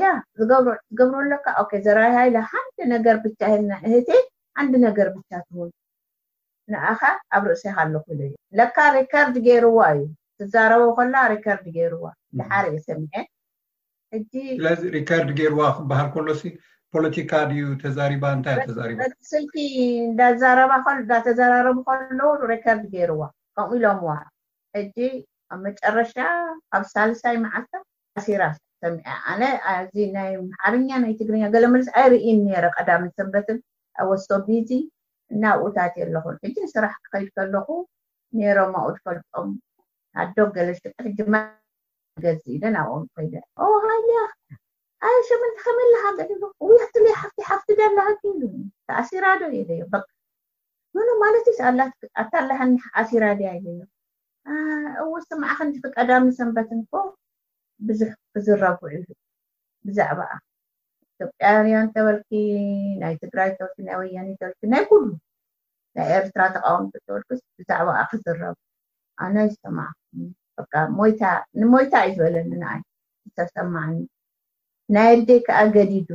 ያ ዝገብሮ ትገብሮ ኣለካ ኦኬ ዘራይ ሃይለ ሓንድ ነገር ብቻ ይህና እህቴ ሓንድ ነገር ብቻ ትሁን ንኣኻ ኣብ ርእሴኻ ኣለኹ ኢለዩ ለካ ሪከርድ ገይርዋ እዩ ትዛረቦ ከላ ሪከርድ ገይርዋ ድሓር እየ ሰሚዐ ሕጂ ስለዚ ሪከርድ ገይርዋ ክበሃል ከሎሲ ፖለቲካ ድዩ ተዛሪባ እንታይ እያ ተዛሪባ በቲ ስልኪ እንዳዛረባ ከሎ እንዳተዘራረቡ ከለዉ ሪከርድ ገይርዋ ከምኡ ኢሎምዋ ሕጂ ኣብ መጨረሻ ኣብ ሳልሳይ መዓልታ ኣሲራ ሰሚዐ ኣነ ኣዚ ናይ ኣምሓርኛ ናይ ትግርኛ ገለ መልሲ ኣይርእይን ነይረ ቀዳምን ሰንበትን ኣይ ዋስ ሶ ቢዚ እና ኣብኡታት የለኹን ሕጂ ንስራሕ ክኸይድ ከለኹ ነይሮም ኣብኡ ትፈልጦም ኣዶ ገለ ሽዑ ሕጂ ማይ ክገዝእ ኢለ ናብኦም ከይደ ኦው ሃይለ ኣኽታ ኣየ ሸመንተ ከመይ ኣለኻ ገዲሉ እውይ ኣትለይ ሓፍቲ ሓፍቲ ድያ ኣላሃኪ ኢሉኒ ተኣሲራ ዶ ኢለዮ በቃ ኖኖ ማለትስ ኣላትኪ ኣታላሃኒ ኣሲራ ድያ ኢለዮ እውይ ስምዓ ክንድቲ ቀዳምን ሰንበትን እኮ ብዙሕ ክዝረብ ውዒሉ ብዛዕባኣ ኢትዮጵያውያን ተበልኪ ናይ ትግራይ ተበልኪ ናይ ወያኔ ተበልኪ ናይ ኩሉ ናይ ኤርትራ ተቃወምቲ እንትወልቅስ ብዛዕባኣ ክዝረቡ ኣነ ኣይሰማዕኩን በቃ ሞይታ ንሞይታ እዩ ዝበለኒ ንኣይ ዝተሰማዕኒ ናይ ኣደይ ከኣ ገዲዱ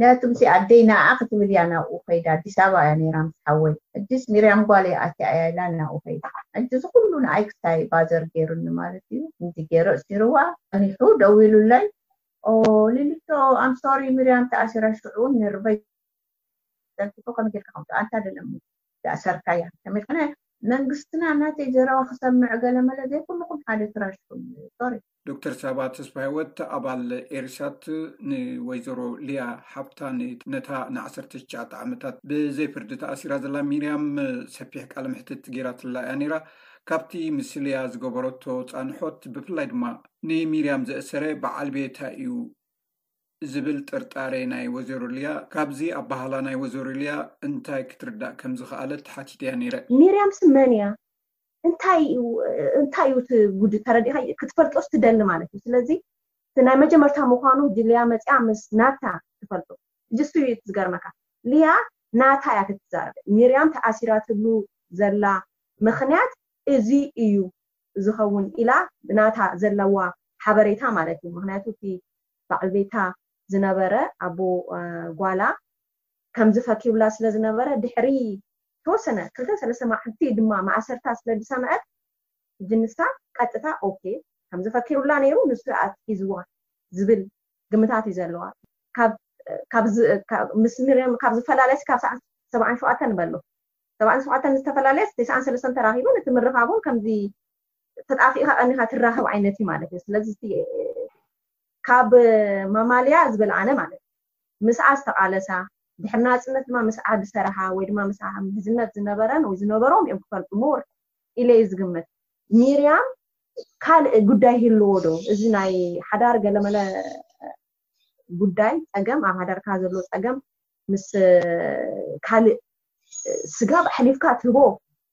ምክንያቱ ምስ ኣደይ ንኣኣ ክትብል እያ ናብኡ ከይዳ ኣዲስ ኣበባ እያ ነይራ ምስ ሓወይ ሕጅስ ሚርያም ጓለይ ኣትያ እያ ኢላ ናብኡ ከይዳ ሕጂ እዚ ኩሉ ንኣይ ክሳይ ባዘር ገይሩኒ ማለት እዩ እዚ ገይሩ እሲርዋ ጸኒሑ ደዊሉለይ ኦ ሊሊቶ ኣም ሶሪ ሚርያም ተኣሲራ ሽዑ ነርበይ ዘርጊሑ ከመይ ጌርካ ከም ትኣ ኣንታ ደለ እሞ ድኣ ሰርካያ ከመይ ኣነ መንግስትና ናተይ ዘረባ ክሰምዕ ገለ መለ ዘይኩሉኩም ሓደ ፍራሽ ኢኩም ሶሪ። ዶክተር ሳባ ተስፋሂወት ኣባል ኤሪሳት ንወይዘሮ ሊያ ሓብታ ነታ ን ዓሰርተ ትሽዓተ ዓመታት ብዘይ ፍርዲ ተኣሲራ ዘላ ሚርያም ሰፊሕ ቃለ መሕትት ጌራትላ እያ ኔራ። ካብቲ ምስ ሊያ ዝገበረቶ ጻንሖት ብፍላይ ድማ ንሚርያም ዘእሰረ በዓል ቤታ እዩ። ዝብል ጥርጣሬ ናይ ወዘሮ ሊያ፣ ካብዚ ኣባሃህላ ናይ ወዘሮ ሊያ እንታይ ክትርዳእ ከም ዝኸኣለት ሓቲተያ ነይረ። ሚርያምሲ መን እያ? እንታይ እዩ እንታይ እዩ እቲ ጉድ ተረዲእኻዮ? ክትፈልጦስ ትደሊ ማለት እዩ። ስለዚ እቲ ናይ መጀመርታ ምዃኑ ሕጂ ሊያ መጺኣ ምስ ናታ ትፈልጦ። ሕጂ እሱ እዩ እቲ ዝገርመካ። ሊያ ናታ እያ እቲ ትዛረብ። ሚርያም ተኣሲራ ትብሉ ዘላ ምኽንያት እዚ እዩ። ዝኸውን ኢላ ብናታ ዘለዋ ሓበሬታ ማለት እዩ ምኽንያቱ እቲ በዓል ቤታ ዝነበረ ኣቦ ጓላ ከምዚ ፈኪሩላ ስለ ዝነበረ ድሕሪ ተወሰነ ክልተ ሰለስተ መዓልቲ ድማ ማእሰርታ ስለ ዝሰምዐት ሕጂ ንሳ ቀጥታ ኦኬ ከምዚ ፈኪሩላ ነይሩ ንሱ እዩ ኣትሒዝዋ ዝብል ግምታት እዩ ዘለዋ ካብ ምስ ምርያም ካብ ዝፈላለስ ካብ ሰዓት ሰብዓን ሸውዓተን በሎ ሰብኣን ሰብዓተን ዝተፈላለየስ ተስዓን ሰለስተን ተራኺቡን እቲ ምርኻቡን ከምዚ ተጣፊእኻ ቀኒኻ ትራኸብ ዓይነት እዩ ማለት እዩ ስለዚ እቲ ካብ ማማልያ ዝበልዓነ ማለት ምስኣ ዝተቓለሳ ድሕሪ ናፅነት ድማ ምስኣ ዝሰረሓ ወይ ድማ ምስኣ ምሕዝነት ዝነበረን ወይ ዝነበሮም እዮም ክፈልጡ ምውር ኢለ እዩ ዝግምት ሚርያም ካልእ ጉዳይ ይህልዎ ዶ እዚ ናይ ሓዳር ገለመለ ጉዳይ ፀገም ኣብ ሃዳርካ ዘሎ ፀገም ምስ ካልእ ስጋብ ኣሕሊፍካ ትህቦ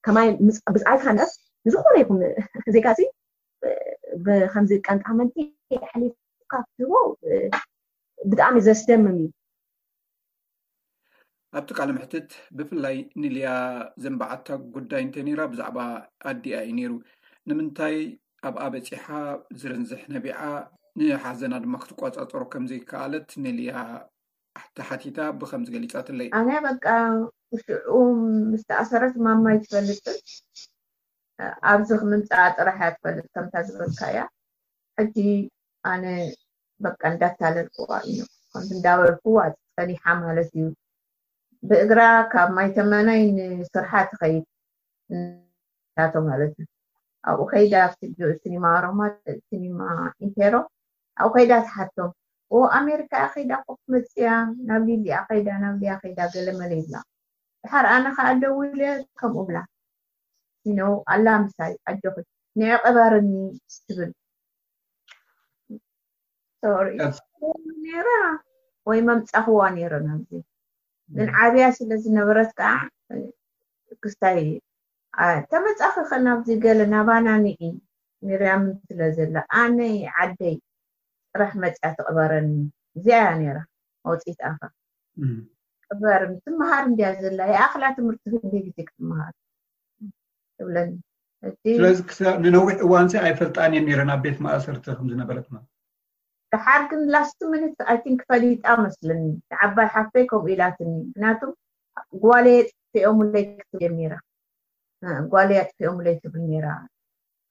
ከማይ ብዝኣልካ ነፍስ ንዝኾነ ይኹን ዜጋ እዚ ብከምዚ ቀንጣ መንጢ ኣሕሊፍካ ትህቦ ብጣዕሚ ዘስደምም እዩ ኣብቲ ቃለ መሕትት ብፍላይ ንልያ ዘንባዓታ ጉዳይ እንተ ነይራ ብዛዕባ ኣዲኣ እዩ ነይሩ ንምንታይ ኣብኣ በፂሓ ዝርንዝሕ ነቢዓ ንሓዘና ድማ ክትቋፃፀሮ ከምዘይከኣለት ንልያ ኣተሓቲታ ብከምዚ ገሊጻትለይ። ኣነ በቃ ሽዑ ምስ ተኣሰረት ማማ ኣይትፈልጥን ኣብዚ ምምጻኣ ጥራሕ እያ ትፈልጥ ከምታ ዝበልካያ ሕጂ ኣነ በቃ እንዳታለልኩዋ ኢኖ ከምዚ እንዳበልኩዋ ጸኒሓ ማለት እዩ ብእግራ ካብ ማይ ተመናይ ንስርሓ ትኸይድ ናቶ ማለት እዩ ኣብኡ ከይዳ ኣብቲ ሲኒማ ሮማ ሲኒማ ኢምፔሮ ኣብኡ ከይዳ ትሓቶ ኦ ኣሜሪካ እያ ከይዳ እኮ ክትመፅእ እያ ናብ ሊሊ እያ ከይዳ ናብ ሊያ ከይዳ ገለመለ ይብላ ድሓር ኣነ ከዓ ደዊለ ከምኡ እብላ ይነው ኣላ ምሳይ ኣጆኺ ንዒ ቅበርኒ ትብል ነይራ ወይ መምፃኽዋ ነይረ ናብዚ ግን ዓብያ ስለ ዝነበረት ከዓ ክስታይ ተመጻኺ ከ ናብዚ ገለ ናባና ንዒ ሚርያም ስለ ዘላ ኣነ ዓደይ ጥራሕ መጽያ ትቅበረኒ እዚኣ እያ ነይራ መውጺት ኣፋ ቅበርኒ ትመሃር እንድያ ዘላ ይኣክላ ትምህርቲ ክንደይ ግዜ ክትመሃር ትብለኒ ስለዚ ንነዊሕ እዋንሲ ኣይፈልጣን እየ ነይረ ናብ ቤት ማእሰርቲ ከም ዝነበረት ማለት ደሓር ግን ላስት ምንት ኣይ ቲንክ ፈሊጣ መስለኒ ንዓባይ ሓፍተይ ከምኡ ኢላትኒ ምክንያቱም ጓለይ የጥፊኦሙለይ ክትብል ጀሚራ ጓለይ ኣጥፊኦሙለይ ትብል ነይራ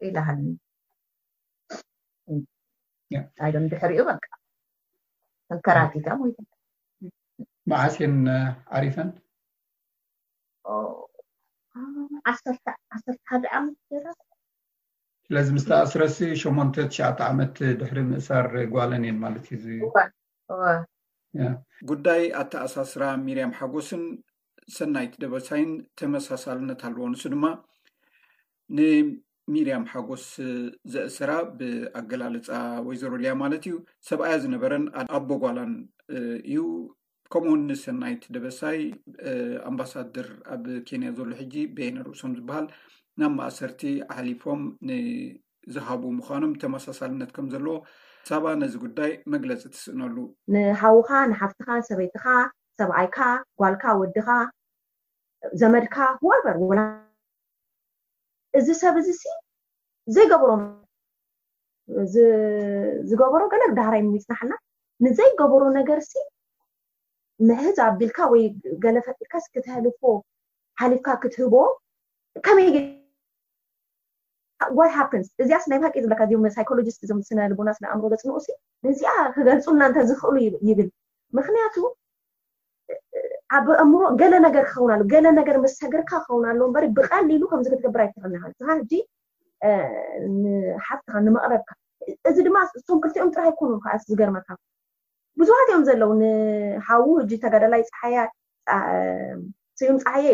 ኢላሃልኒ ኣይዶን ድሕሪኡ በቃ ተንከራቲታ ሞይታ መዓስ እየን ዓሪፈን ዓሰርተ ዓሰርተ ሓደ ዓመት ገይራ ስለዚ ምስ ተኣስረሲ ሸሞንተ ትሽዓተ ዓመት ድሕሪ ምእሳር ጓለን እየን ማለት እዩ እዚ እወ እወ ያ ጉዳይ ኣተኣሳስራ ሚርያም ሓጎስን ሰናይት ደበሳይን ተመሳሳልነት ኣለዎ ንሱ ድማ ንሚርያም ሓጎስ ዘእሰራ ብኣገላልፃ ወይዘሮ ልያ ማለት እዩ ሰብኣያ ዝነበረን ኣቦ ጓላን እዩ ከምኡ ውን ንሰናይት ደበሳይ ኣምባሳደር ኣብ ኬንያ ዘሎ ሕጂ ቤነ ርእሶም ዝበሃል ናብ ማእሰርቲ ሓሊፎም ንዝሃቡ ምዃኖም ተመሳሳልነት ከም ዘለዎ ሳባ ነዚ ጉዳይ መግለፂ ትስእነሉ። ንሓውኻ፣ ንሓፍትኻ፣ ሰበይትኻ፣ ሰብኣይካ፣ ጓልካ፣ ወድኻ፣ ዘመድካ፣ whoever፣ እዚ ሰብ እዚ ሲ ዘይገበሮ ዝገበሮ ገለ ዳህራይ ምይጽናሕና ንዘይገበሮ ነገርሲ ምሕዝ ኣቢልካ ወይ ገለ ፈጢርካስ ክትህልፎ ሓሊፍካ ክትህቦ ከመይ ዋት ሃፕንስ እዚኣስ ናይ ብሃቂ ዝብለካ እዚም ሳይኮሎጂስት እዞም ስነ ልቦና ስነ ኣእምሮ ዘፅንኡሲ ንዚኣ ክገልፁልና እንተዝኽእሉ ይብል ምክንያቱ ኣብ ኣእምሮ ገለ ነገር ክኸውን ኣለዎ፣ ገለ ነገር ምስ ሰገርካ ክኸውን ኣለዎ እምበሪ ብቐሊሉ ከምዚ ክትገብር ኣይትኽእልን ኢኻ። ንስኻ ሕጂ ንሓፍትኻ ንመቕረብካ እዚ ድማ እቶም ክልቲኦም ጥራይ ኣይኮኑን ከኣ ዝገርመካ ብዙሓት እዮም ዘለዉ ንሓዉ ሕጂ ተጋዳላይ ፀሓያ ስዩም ፀሓየ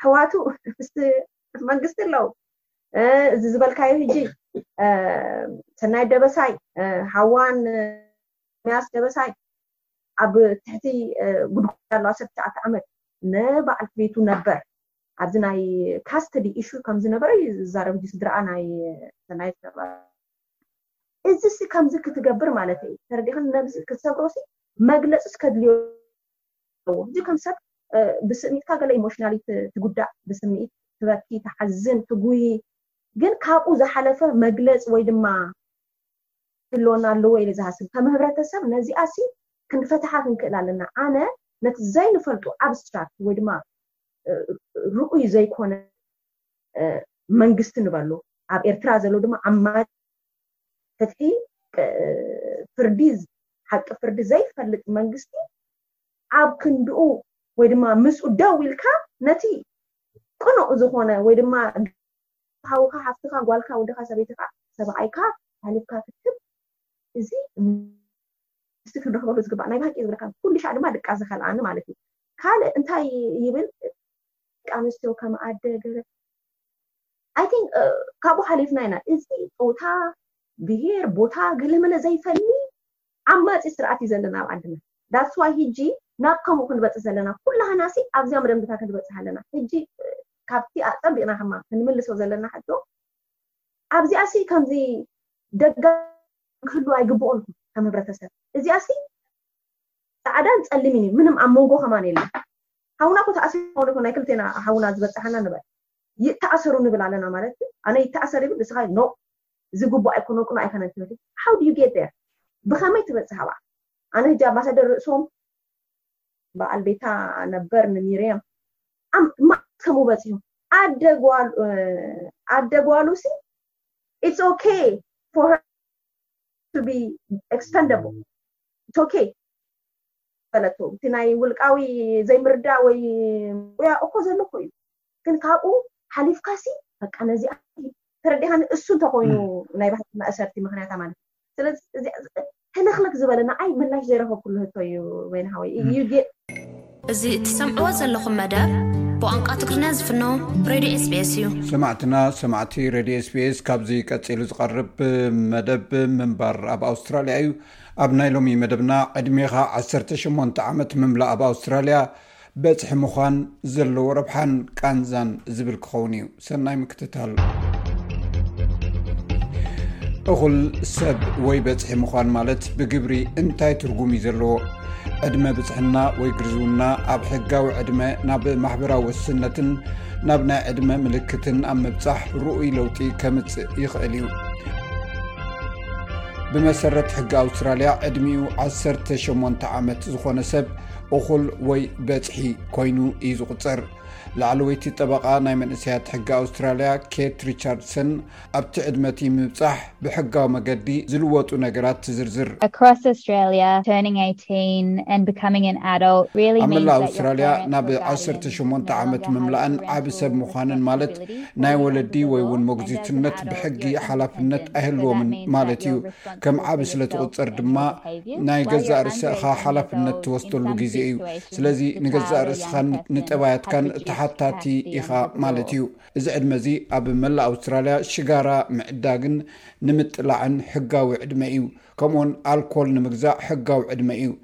ኣሕዋቱ ምስቲ መንግስቲ ኣለዉ እዚ ዝበልካዮ ሕጂ ሰናይ ደበሳይ ሓዋን ሚያስ ደበሳይ ኣብ ትሕቲ ጉድጓድ ኣሎ ዓሰርተ ትሽዓተ ዓመት ንበዓልቲ ቤቱ ነበር ኣብዚ ናይ ካስተዲ ኢሹ ከም ዝነበረ እዩ ዝዛረብ ሕጂ ስድራኣ ናይ ሰናይት ገብረ እዚ ሲ ከምዚ ክትገብር ማለት እዩ ተረዲኽን ነብዚ ክትሰብሮ ሲ መግለጽስ ከድልዮ ኣለዎ እዚ ከም ሰብ ብስሚትካ ገለ ኢሞሽናሊ ትጉዳእ ብስሚት ትበኪ ትሓዝን ትጉይ ግን ካብኡ ዝሓለፈ መግለጽ ወይ ድማ ክህልወና ኣለዎ ኢለ ዝሃስብ ከም ህብረተ ሰብ ነዚኣሲ ክንፈትሓ ክንክእል ኣለና ኣነ ነቲ ዘይንፈልጦ ኣብስትራክት ወይ ድማ ርኡይ ዘይኮነ መንግስቲ ንበሎ ኣብ ኤርትራ ዘሎ ድማ ዓማጺ ፍትሒ ፍርዲ ሓቂ ፍርዲ ዘይፈልጥ መንግስቲ ኣብ ክንድኡ ወይ ድማ ምስኡ ደው ኢልካ ነቲ ቅኑዕ ዝኾነ ወይ ድማ ሓውካ ሓፍትካ ጓልካ ወድካ ሰበይትካ ሰባኣይካ ኣሕልፍካ ክትህብ እዚ ምስቲ ክንረክበሉ ዝግባእ ናይ ብሃቂ ዝብለካ ብኩሉሻዕ ድማ ድቃስ ዝከልኣኒ ማለት እዩ ካልእ እንታይ ይብል ደቂ ኣንስትዮ ከም ኣደ ገለ ኣይ ቲንክ ካብኡ ሓሊፍና ኢና እዚ ፆታ ብሄር ቦታ ገለመለ ዘይፈሊ ዓማጺ ስርኣት እዩ ዘለና ኣብ ዓድና that's why ህጂ ናብ ከምኡ ክንበጽህ ዘለና ኩላህናሲ ኣብዚኣ መደምድታ ክንበጽህ ኣለና ህጂ ካብቲ ኣጸቢቅና ከማ ክንምልሶ ዘለና ሕቶ ኣብዚኣሲ ከምዚ ደጋ ክህሉ ኣይግብኦን ከም ህብረተሰብ እዚኣሲ ጻዕዳን ጸሊምን እዩ ምንም ኣብ መንጎ ከማን የለን ሓውና እኮ ተኣሲሩ ይኮን ናይ ክልቴና ሓውና ዝበጽሓና ንበል ይተኣሰሩ ንብል ኣለና ማለት ኣነ ይተኣሰር ይብል ንስኻ ኖ ዝግብኦ ኣይኮነን ቅኑዕ ኣይኮነን ትብል how do you get there ብኸመይ ትበጽሕ ኣብኣ ኣነ ሕጂ ኣምባሳደር ርእሶም በዓል ቤታ ነበር ንሚርያም ማት ከምኡ በጺሑ ኣደ ጓሉሲ ኢትስ ኦኬ ፎር ሄር ቱ ቢ ኤክስፐንደብል ኢትስ ኦኬ በለቶ እቲ ናይ ውልቃዊ ዘይምርዳእ ወይ ያ እኮ ዘለኩ እዩ ግን ካብኡ ሓሊፍካሲ በቃ ነዚኣ ተረዲኻኒ እሱ እንተኮይኑ ናይ ባህቲ ማእሰርቲ ምክንያታ ማለት እዩ ስለዚ ሕልኽልክ ዝበለ ንዓይ ምላሽ ዘይረኸብኩሉ ህቶ እዩ ወይን ሃወይ እዩ ጌ እዚ እትሰምዕዎ ዘለኹም መደብ ብቋንቋ ትግርኛ ዝፍኖ ሬድዮ ስቤስ እዩ ሰማዕትና ሰማዕቲ ሬድዮ ስቤስ ካብዚ ቀፂሉ ዝቐርብ መደብ ምንባር ኣብ ኣውስትራልያ እዩ ኣብ ናይ ሎሚ መደብና ዕድሜኻ 18 ዓመት ምምላእ ኣብ ኣውስትራልያ በፅሒ ምዃን ዘለዎ ረብሓን ቃንዛን ዝብል ክኸውን እዩ ሰናይ ምክትታል። እኹል ሰብ ወይ በፅሒ ምዃን ማለት ብግብሪ እንታይ ትርጉም እዩ ዘለዎ ዕድመ ብፅሕና ወይ ግርዝውና ኣብ ሕጋዊ ዕድመ ናብ ማሕበራዊ ወስነትን ናብ ናይ ዕድመ ምልክትን ኣብ ምብፃሕ ርኡይ ለውጢ ከምፅእ ይኽእል እዩ ብመሰረት ሕጊ ኣውስትራልያ ዕድሚኡ 18 ዓመት ዝኾነ ሰብ እኹል ወይ በፅሒ ኮይኑ እዩ ዝቁፅር ላዕለወይቲ ጠበቃ ናይ መንእሰያት ሕጊ ኣውስትራልያ ኬት ሪቻርድሰን ኣብቲ ዕድመቲ ምብፃሕ ብሕጋዊ መገዲ ዝልወጡ ነገራት ትዝርዝር ኣብ መላእ ኣውስትራልያ ናብ ዓሰርተ ሸሞንተ ዓመት ምምላእን ዓብ ሰብ ምዃንን ማለት ናይ ወለዲ ወይ እውን መጉዚትነት ብሕጊ ሓላፍነት ኣይህልዎምን ማለት እዩ ከም ዓቢ ስለ ትቑጸር ድማ ናይ ገዛእ ርእሰኻ ሓላፍነት ትወስደሉ ግዜ እዩ ስለዚ ንገዛእ ርእስኻን ንጠባያትካን ተሓታቲ ኢኻ ማለት እዩ እዚ ዕድመ እዚ ኣብ መላእ ኣውስትራልያ ሽጋራ ምዕዳግን ንምጥላዕን ሕጋዊ ዕድመ እዩ ከምኡውን ኣልኮል ንምግዛእ ሕጋዊ ዕድመ እዩ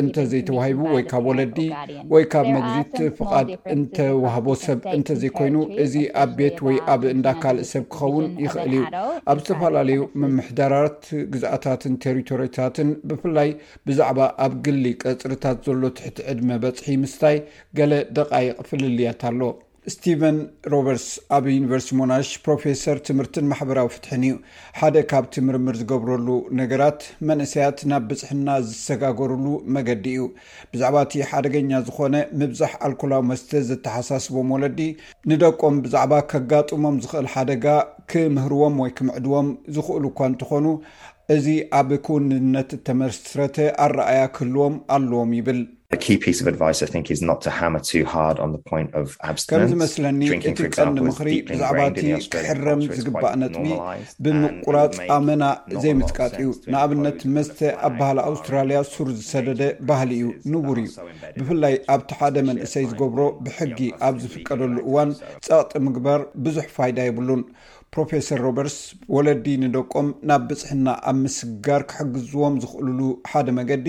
እንተዘይተዋሂቡ ወይ ካብ ወለዲ ወይ ካብ መግዚት ፍቓድ እንተዋህቦ ሰብ እንተዘይኮይኑ እዚ ኣብ ቤት ወይ ኣብ እንዳ ካልእ ሰብ ክኸውን ይኽእል እዩ ኣብ ዝተፈላለዩ ምምሕዳራት ግዝኣታትን ቴሪቶሪታትን ብፍላይ ብዛዕባ ኣብ ግሊ ቀፅርታት ዘሎ ትሕቲ ዕድመ በፅሒ ምስታይ ገለ ደቃይቅ ፍልልያት ኣሎ ስቲቨን ሮበርትስ ኣብ ዩኒቨርሲቲ ሞናሽ ፕሮፌሰር ትምህርትን ማሕበራዊ ፍትሕን እዩ ሓደ ካብቲ ምርምር ዝገብረሉ ነገራት መንእሰያት ናብ ብፅሕና ዝሰጋገርሉ መገዲ እዩ ብዛዕባ እቲ ሓደገኛ ዝኾነ ምብዛሕ ኣልኮላዊ መስተ ዘተሓሳስቦም ወለዲ ንደቆም ብዛዕባ ከጋጥሞም ዝኽእል ሓደጋ ክምህርዎም ወይ ክምዕድዎም ዝኽእሉ እኳ እንተኾኑ እዚ ኣብ ክውንነት እተመስረተ ኣረኣያ ክህልዎም ኣለዎም ይብል ከም ዝመስለኒ እቲ ቀንዲ ምኽሪ ብዛዕባ እቲ ክሕረም ዝግባእ ነጥቢ ብምቁራፅ ኣመና ዘይምፅቃጥ እዩ ንኣብነት መስተ ኣብ ባህሊ ኣውስትራሊያ ሱር ዝሰደደ ባህሊ እዩ ንቡር እዩ ብፍላይ ኣብቲ ሓደ መንእሰይ ዝገብሮ ብሕጊ ኣብ ዝፍቀደሉ እዋን ፀቕጢ ምግባር ብዙሕ ፋይዳ የብሉን ፕሮፌሰር ሮበርስ ወለዲ ንደቆም ናብ ብፅሕና ኣብ ምስጋር ክሕግዝዎም ዝኽእልሉ ሓደ መገዲ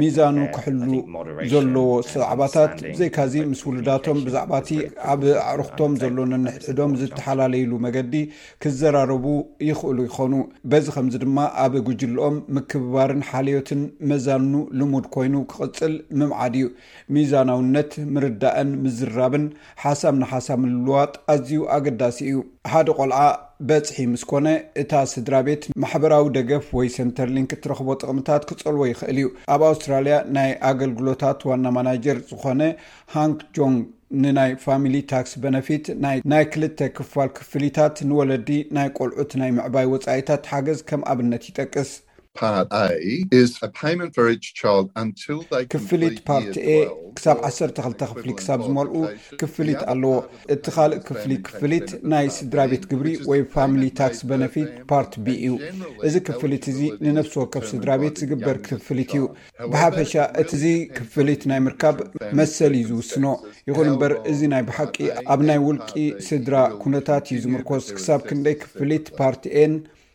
ሚዛኑ ክሕሉ ዘለዎ ዛዕባታት ብዘይካዚ ምስ ውሉዳቶም ብዛዕባቲ ኣብ ኣዕሩኽቶም ዘሎ ነንሕድሕዶም ዝተሓላለይሉ መገዲ ክዘራረቡ ይኽእሉ ይኾኑ በዚ ከምዚ ድማ ኣብ ጉጅልኦም ምክብባርን ሓልዮትን መዛኑ ልሙድ ኮይኑ ክቕፅል ምምዓድ እዩ ሚዛናውነት ምርዳእን ምዝራብን ሓሳብ ንሓሳብ ምልውዋጥ ኣዝዩ ኣገዳሲ እዩ። ሓደ ቆልዓ በጽሒ ምስ ኮነ፣ እታ ስድራቤት ማሕበራዊ ደገፍ ወይ ሰንተርሊንክ እትረኽቦ ጥቕምታት ክጸልዎ ይኽእል እዩ። ኣብ ኣውስትራልያ ናይ ኣገልግሎታት ዋና ማናጀር ዝኾነ ሃንክ ጆንግ ንናይ ፋሚሊ ታክስ በነፊት ናይ ናይ ክልተ ክፋል ክፍሊታት ንወለዲ ናይ ቆልዑት ናይ ምዕባይ ወጻኢታት ሓገዝ ከም ኣብነት ይጠቅስ። ክፍሊት ፓርት ኤ ክሳብ ዓሰርተ ክልተ ክፍሊ ክሳብ ዝመልኡ ክፍሊት ኣለዎ። እቲ ካልእ ክፍሊ ክፍሊት ናይ ስድራቤት ግብሪ ወይ ፋሚሊ ታክስ በነፊት ፓርት ቢ እዩ። እዚ ክፍሊት እዚ ንነፍሲ ወከፍ ስድራቤት ዝግበር ክፍሊት እዩ። ብሓፈሻ እቲ እዚ ክፍሊት ናይ ምርካብ መሰል እዩ ዝውስኖ። ይኹን እምበር እዚ ናይ ብሓቂ ኣብ ናይ ውልቂ ስድራ ኩነታት እዩ ዝምርኮስ። ክሳብ ክንደይ ክፍሊት ፓርት ኤን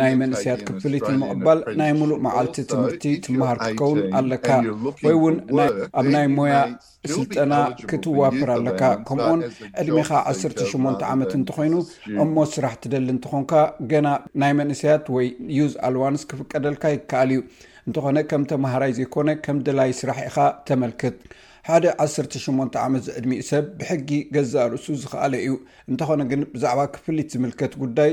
ናይ መንእስያት ክፍሊት ንምቕባል ናይ ሙሉእ መዓልቲ ትምህርቲ ትመሃር ክትከውን ኣለካ ወይ እውን ኣብ ናይ ሞያ ስልጠና ክትዋፍር ኣለካ ከምኡውን ዕድሜኻ ዓስርተ ሸሞንተ ዓመት እንተኾይኑ እሞ ስራሕ ትደሊ እንትኾንካ ገና ናይ መንእሰያት ወይ ዩዝ ኣልዋንስ ክፍቀደልካ ይከኣል እዩ እንተኾነ ከም ተምሃራይ ዘይኮነ ከም ድላይ ስራሕ ኢኻ ተመልክት ሓደ ዓስርተ ሸሞንተ ዓመት ዝዕድሚኡ ሰብ ብሕጊ ገዛእ ርእሱ ዝኸኣለ እዩ እንተኾነ ግን ብዛዕባ ክፍሊት ዝምልከት ጉዳይ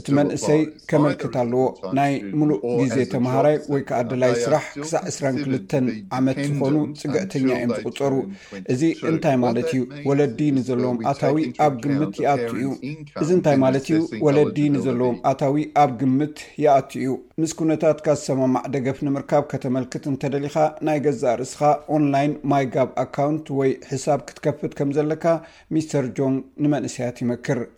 እቲ መንእሰይ ከመልክት ኣለዎ ናይ ምሉእ ግዜ ተምሃራይ ወይ ከዓ ኣደላይ ስራሕ ክሳዕ 22 ዓመት ዝኾኑ ፅግዕተኛ እዮም ዝቁፀሩ እዚ እንታይ ማለት እዩ ወለዲ ንዘለዎም ኣታዊ ኣብ ግምት ይኣቱ እዩ እዚ እንታይ ማለት እዩ ወለዲ ንዘለዎም ኣታዊ ኣብ ግምት ይኣቱ እዩ ምስ ኩነታት ካዝሰማማዕ ደገፍ ንምርካብ ከተመልክት እንተደሊኻ ናይ ገዛእ ርእስኻ ኦንላይን ማይጋብ ኣካውንት ወይ ሕሳብ ክትከፍት ከም ዘለካ ሚስተር ጆንግ ንመንእሰያት ይመክር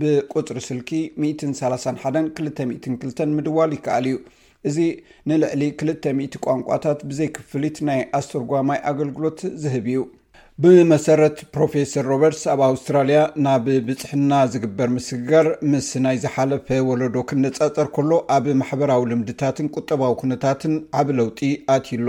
ብቁፅሪ ስልኪ ሚእትን ሰላሳን ሓደን ክልተ ሚእትን ክልተን ምድዋል ይከኣል እዩ። እዚ ንልዕሊ ክልተ ሚእቲ ቋንቋታት ብዘይ ክፍሊት ናይ ኣስተርጓማይ ኣገልግሎት ዝህብ እዩ። ብመሰረት ፕሮፌሰር ሮበርትስ ኣብ ኣውስትራልያ ናብ ብፅሕና ዝግበር ምስግጋር ምስ ናይ ዝሓለፈ ወለዶ ክነፃፀር ከሎ ኣብ ማሕበራዊ ልምድታትን ቁጠባዊ ኩነታትን ዓቢ ለውጢ ኣትዩ ኣሎ።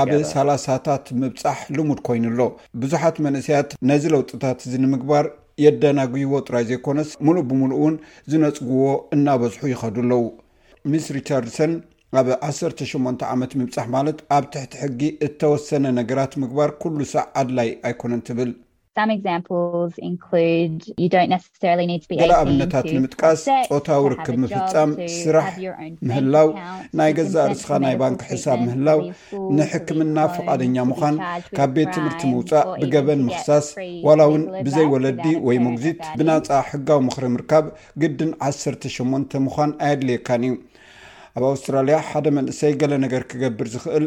ኣብ ሳላሳታት ምብፃሕ ልሙድ ኮይኑ ኣሎ። ብዙሓት መንእሰያት ነዚ ለውጥታት እዚ ንምግባር የደናጉይዎ ጥራይ ዘይኮነስ ሙሉእ ብሙሉእ እውን ዝነፅጉዎ እናበዝሑ ይኸዱ ኣለው። ሚስ ሪቻርድሰን ኣብ ዓሰርተ ሸሞንተ ዓመት ምብፃሕ ማለት ኣብ ትሕቲ ሕጊ እተወሰነ ነገራት ምግባር ኩሉ ሳዕ ኣድላይ ኣይኮነን ትብል። ገለ ኣብነታት ንምጥቃስ ፆታዊ ርክብ ምፍፃም፣ ስራሕ ምህላው፣ ናይ ገዛእ ርስኻ ናይ ባንኪ ሕሳብ ምህላው፣ ንሕክምና ፍቓደኛ ምዃን፣ ካብ ቤት ትምህርቲ ምውፃእ፣ ብገበን ምኽሳስ፣ ዋላ እውን ብዘይ ወለዲ ወይ ሞግዚት ብናፃ ሕጋዊ ምኽሪ ምርካብ ግድን ዓሰርተ ሸሞንተ ምዃን ኣየድልየካን እዩ። ኣብ ኣውስትራልያ ሓደ መንእሰይ ገለ ነገር ክገብር ዝኽእል፣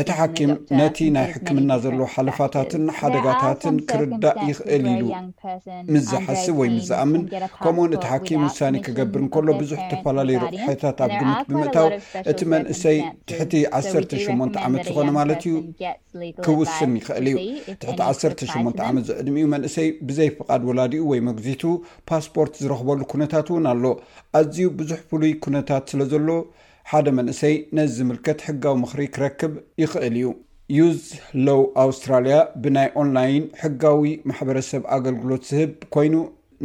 እቲ ሓኪም ነቲ ናይ ሕክምና ዘሎ ሓለፋታትን ሓደጋታትን ክርዳእ ይኽእል ኢሉ ምስ ዝሓስብ ወይ ምስ ዝኣምን፣ ከምኡውን እቲ ሓኪም ውሳኔ ክገብር እንከሎ ብዙሕ ተፈላለዩ ረቑሒታት ኣብ ግምት ብምእታው እቲ መንእሰይ ትሕቲ ዓሰርተ ሸሞንተ ዓመት ዝኾነ ማለት እዩ ክውስን ይኽእል እዩ። ትሕቲ ዓሰርተ ሸሞንተ ዓመት ዝዕድሚኡ መንእሰይ ብዘይ ፍቓድ ወላዲኡ ወይ መጉዚቱ ፓስፖርት ዝረኽበሉ ኩነታት እውን ኣሎ። ኣዝዩ ብዙሕ ፍሉይ ኩነታት ስለዘሎ ሓደ መንእሰይ ነዚ ዝምልከት ሕጋዊ ምኽሪ ክረክብ ይኽእል እዩ። ዩዝ ሎው ኣውስትራልያ ብናይ ኦንላይን ሕጋዊ ማሕበረሰብ ኣገልግሎት ዝህብ ኮይኑ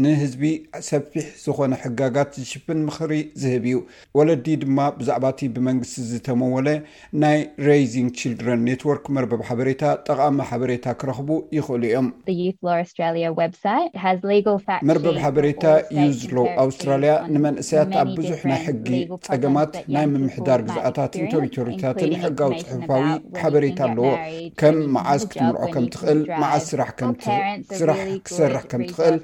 ንህዝቢ ሰፊሕ ዝኾነ ሕጋጋት ዝሽፍን ምኽሪ ዝህብ እዩ። ወለዲ ድማ ብዛዕባ እቲ ብመንግስቲ ዝተመወለ ናይ Raising Children Network መርበብ ሓበሬታ ጠቓሚ ሓበሬታ ክረኽቡ ይኽእሉ እዮም። The Youth Law Australia website has legal fact መርበብ sheets of ሓበሬታ all ዩዝ states and ሎው territories ኣውስትራልያ on ንመንእሰያት ኣብ many ብዙሕ ናይ different ሕጊ legal ጸገማት ናይ ምምሕዳር ግዝኣታትን ተሪቶሪታትን ሕጋዊ ፅሑፋዊ ሓበሬታ ኣለዎ ከም መዓስ ክትምርዖ ከም ትኽእል መዓስ ስራሕ ስራሕ ክሰርሕ ከም ትኽእል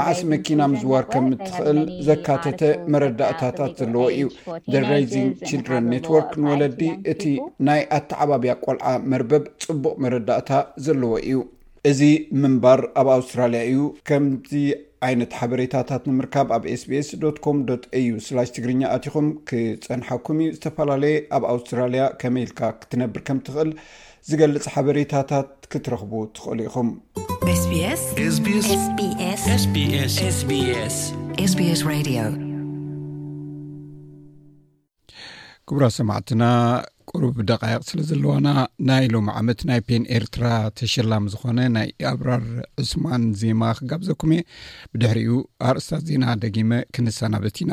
መዓስ መኪና ምዝዋር ከም ትኽእል ዘካተተ መረዳእታታት ዘለዎ እዩ ደራይዚንግ ችልድረን ኔትወርክ ንወለዲ እቲ ናይ ኣተዓባብያ ቆልዓ መርበብ ፅቡቅ መረዳእታ ዘለዎ እዩ እዚ ምንባር ኣብ ኣውስትራልያ እዩ ከምዚ ዓይነት ሓበሬታታት ንምርካብ ኣብ ኤስቢስ ኮም ኤዩ ስላሽ ትግርኛ ኣቲኹም ክፀንሓኩም እዩ ዝተፈላለየ ኣብ ኣውስትራልያ ከመይ ኢልካ ክትነብር ከም ትኽእል ዝገልፅ ሓበሬታታት ክትረኽቡ ትኽእሉ ኢኹም ስስስስስስስ ክቡራ ሰማዕትና ቅሩብ ደቃይቅ ስለ ዘለዋና ናይ ሎም ዓመት ናይ ፔን ኤርትራ ተሸላሚ ዝኮነ ናይ ኣብራር ዑስማን ዜማ ክጋብዘኩም እየ ብድሕሪኡ ኣርእስታት ዜና ደጊመ ክንሰናበት ኢና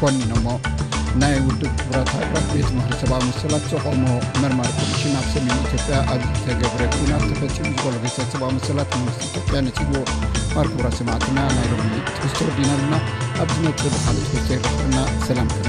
ኮኒኖሞ ናይ ውድብ ክብራት ሃገራት ቤት ምክሪ ሰብኣዊ መሰላት ዘቆሞ መርማሪ ኮሚሽን ኣብ ሰሜን ኢትዮጵያ ኣብ ዝተገብረ ኩናት ተፈፂሙ ዝበሎ ቤተ ሰብኣዊ መሰላት መንግስቲ ኢትዮጵያ ነፂዎ ማርኩብራ ሰማዕትና ናይ ሎሚ ትሕዝቶ ወዲና ኣለና ኣብ ዝመፅእ ብሓደ ትሕዝቶ ይረክበና ሰላም ቅነ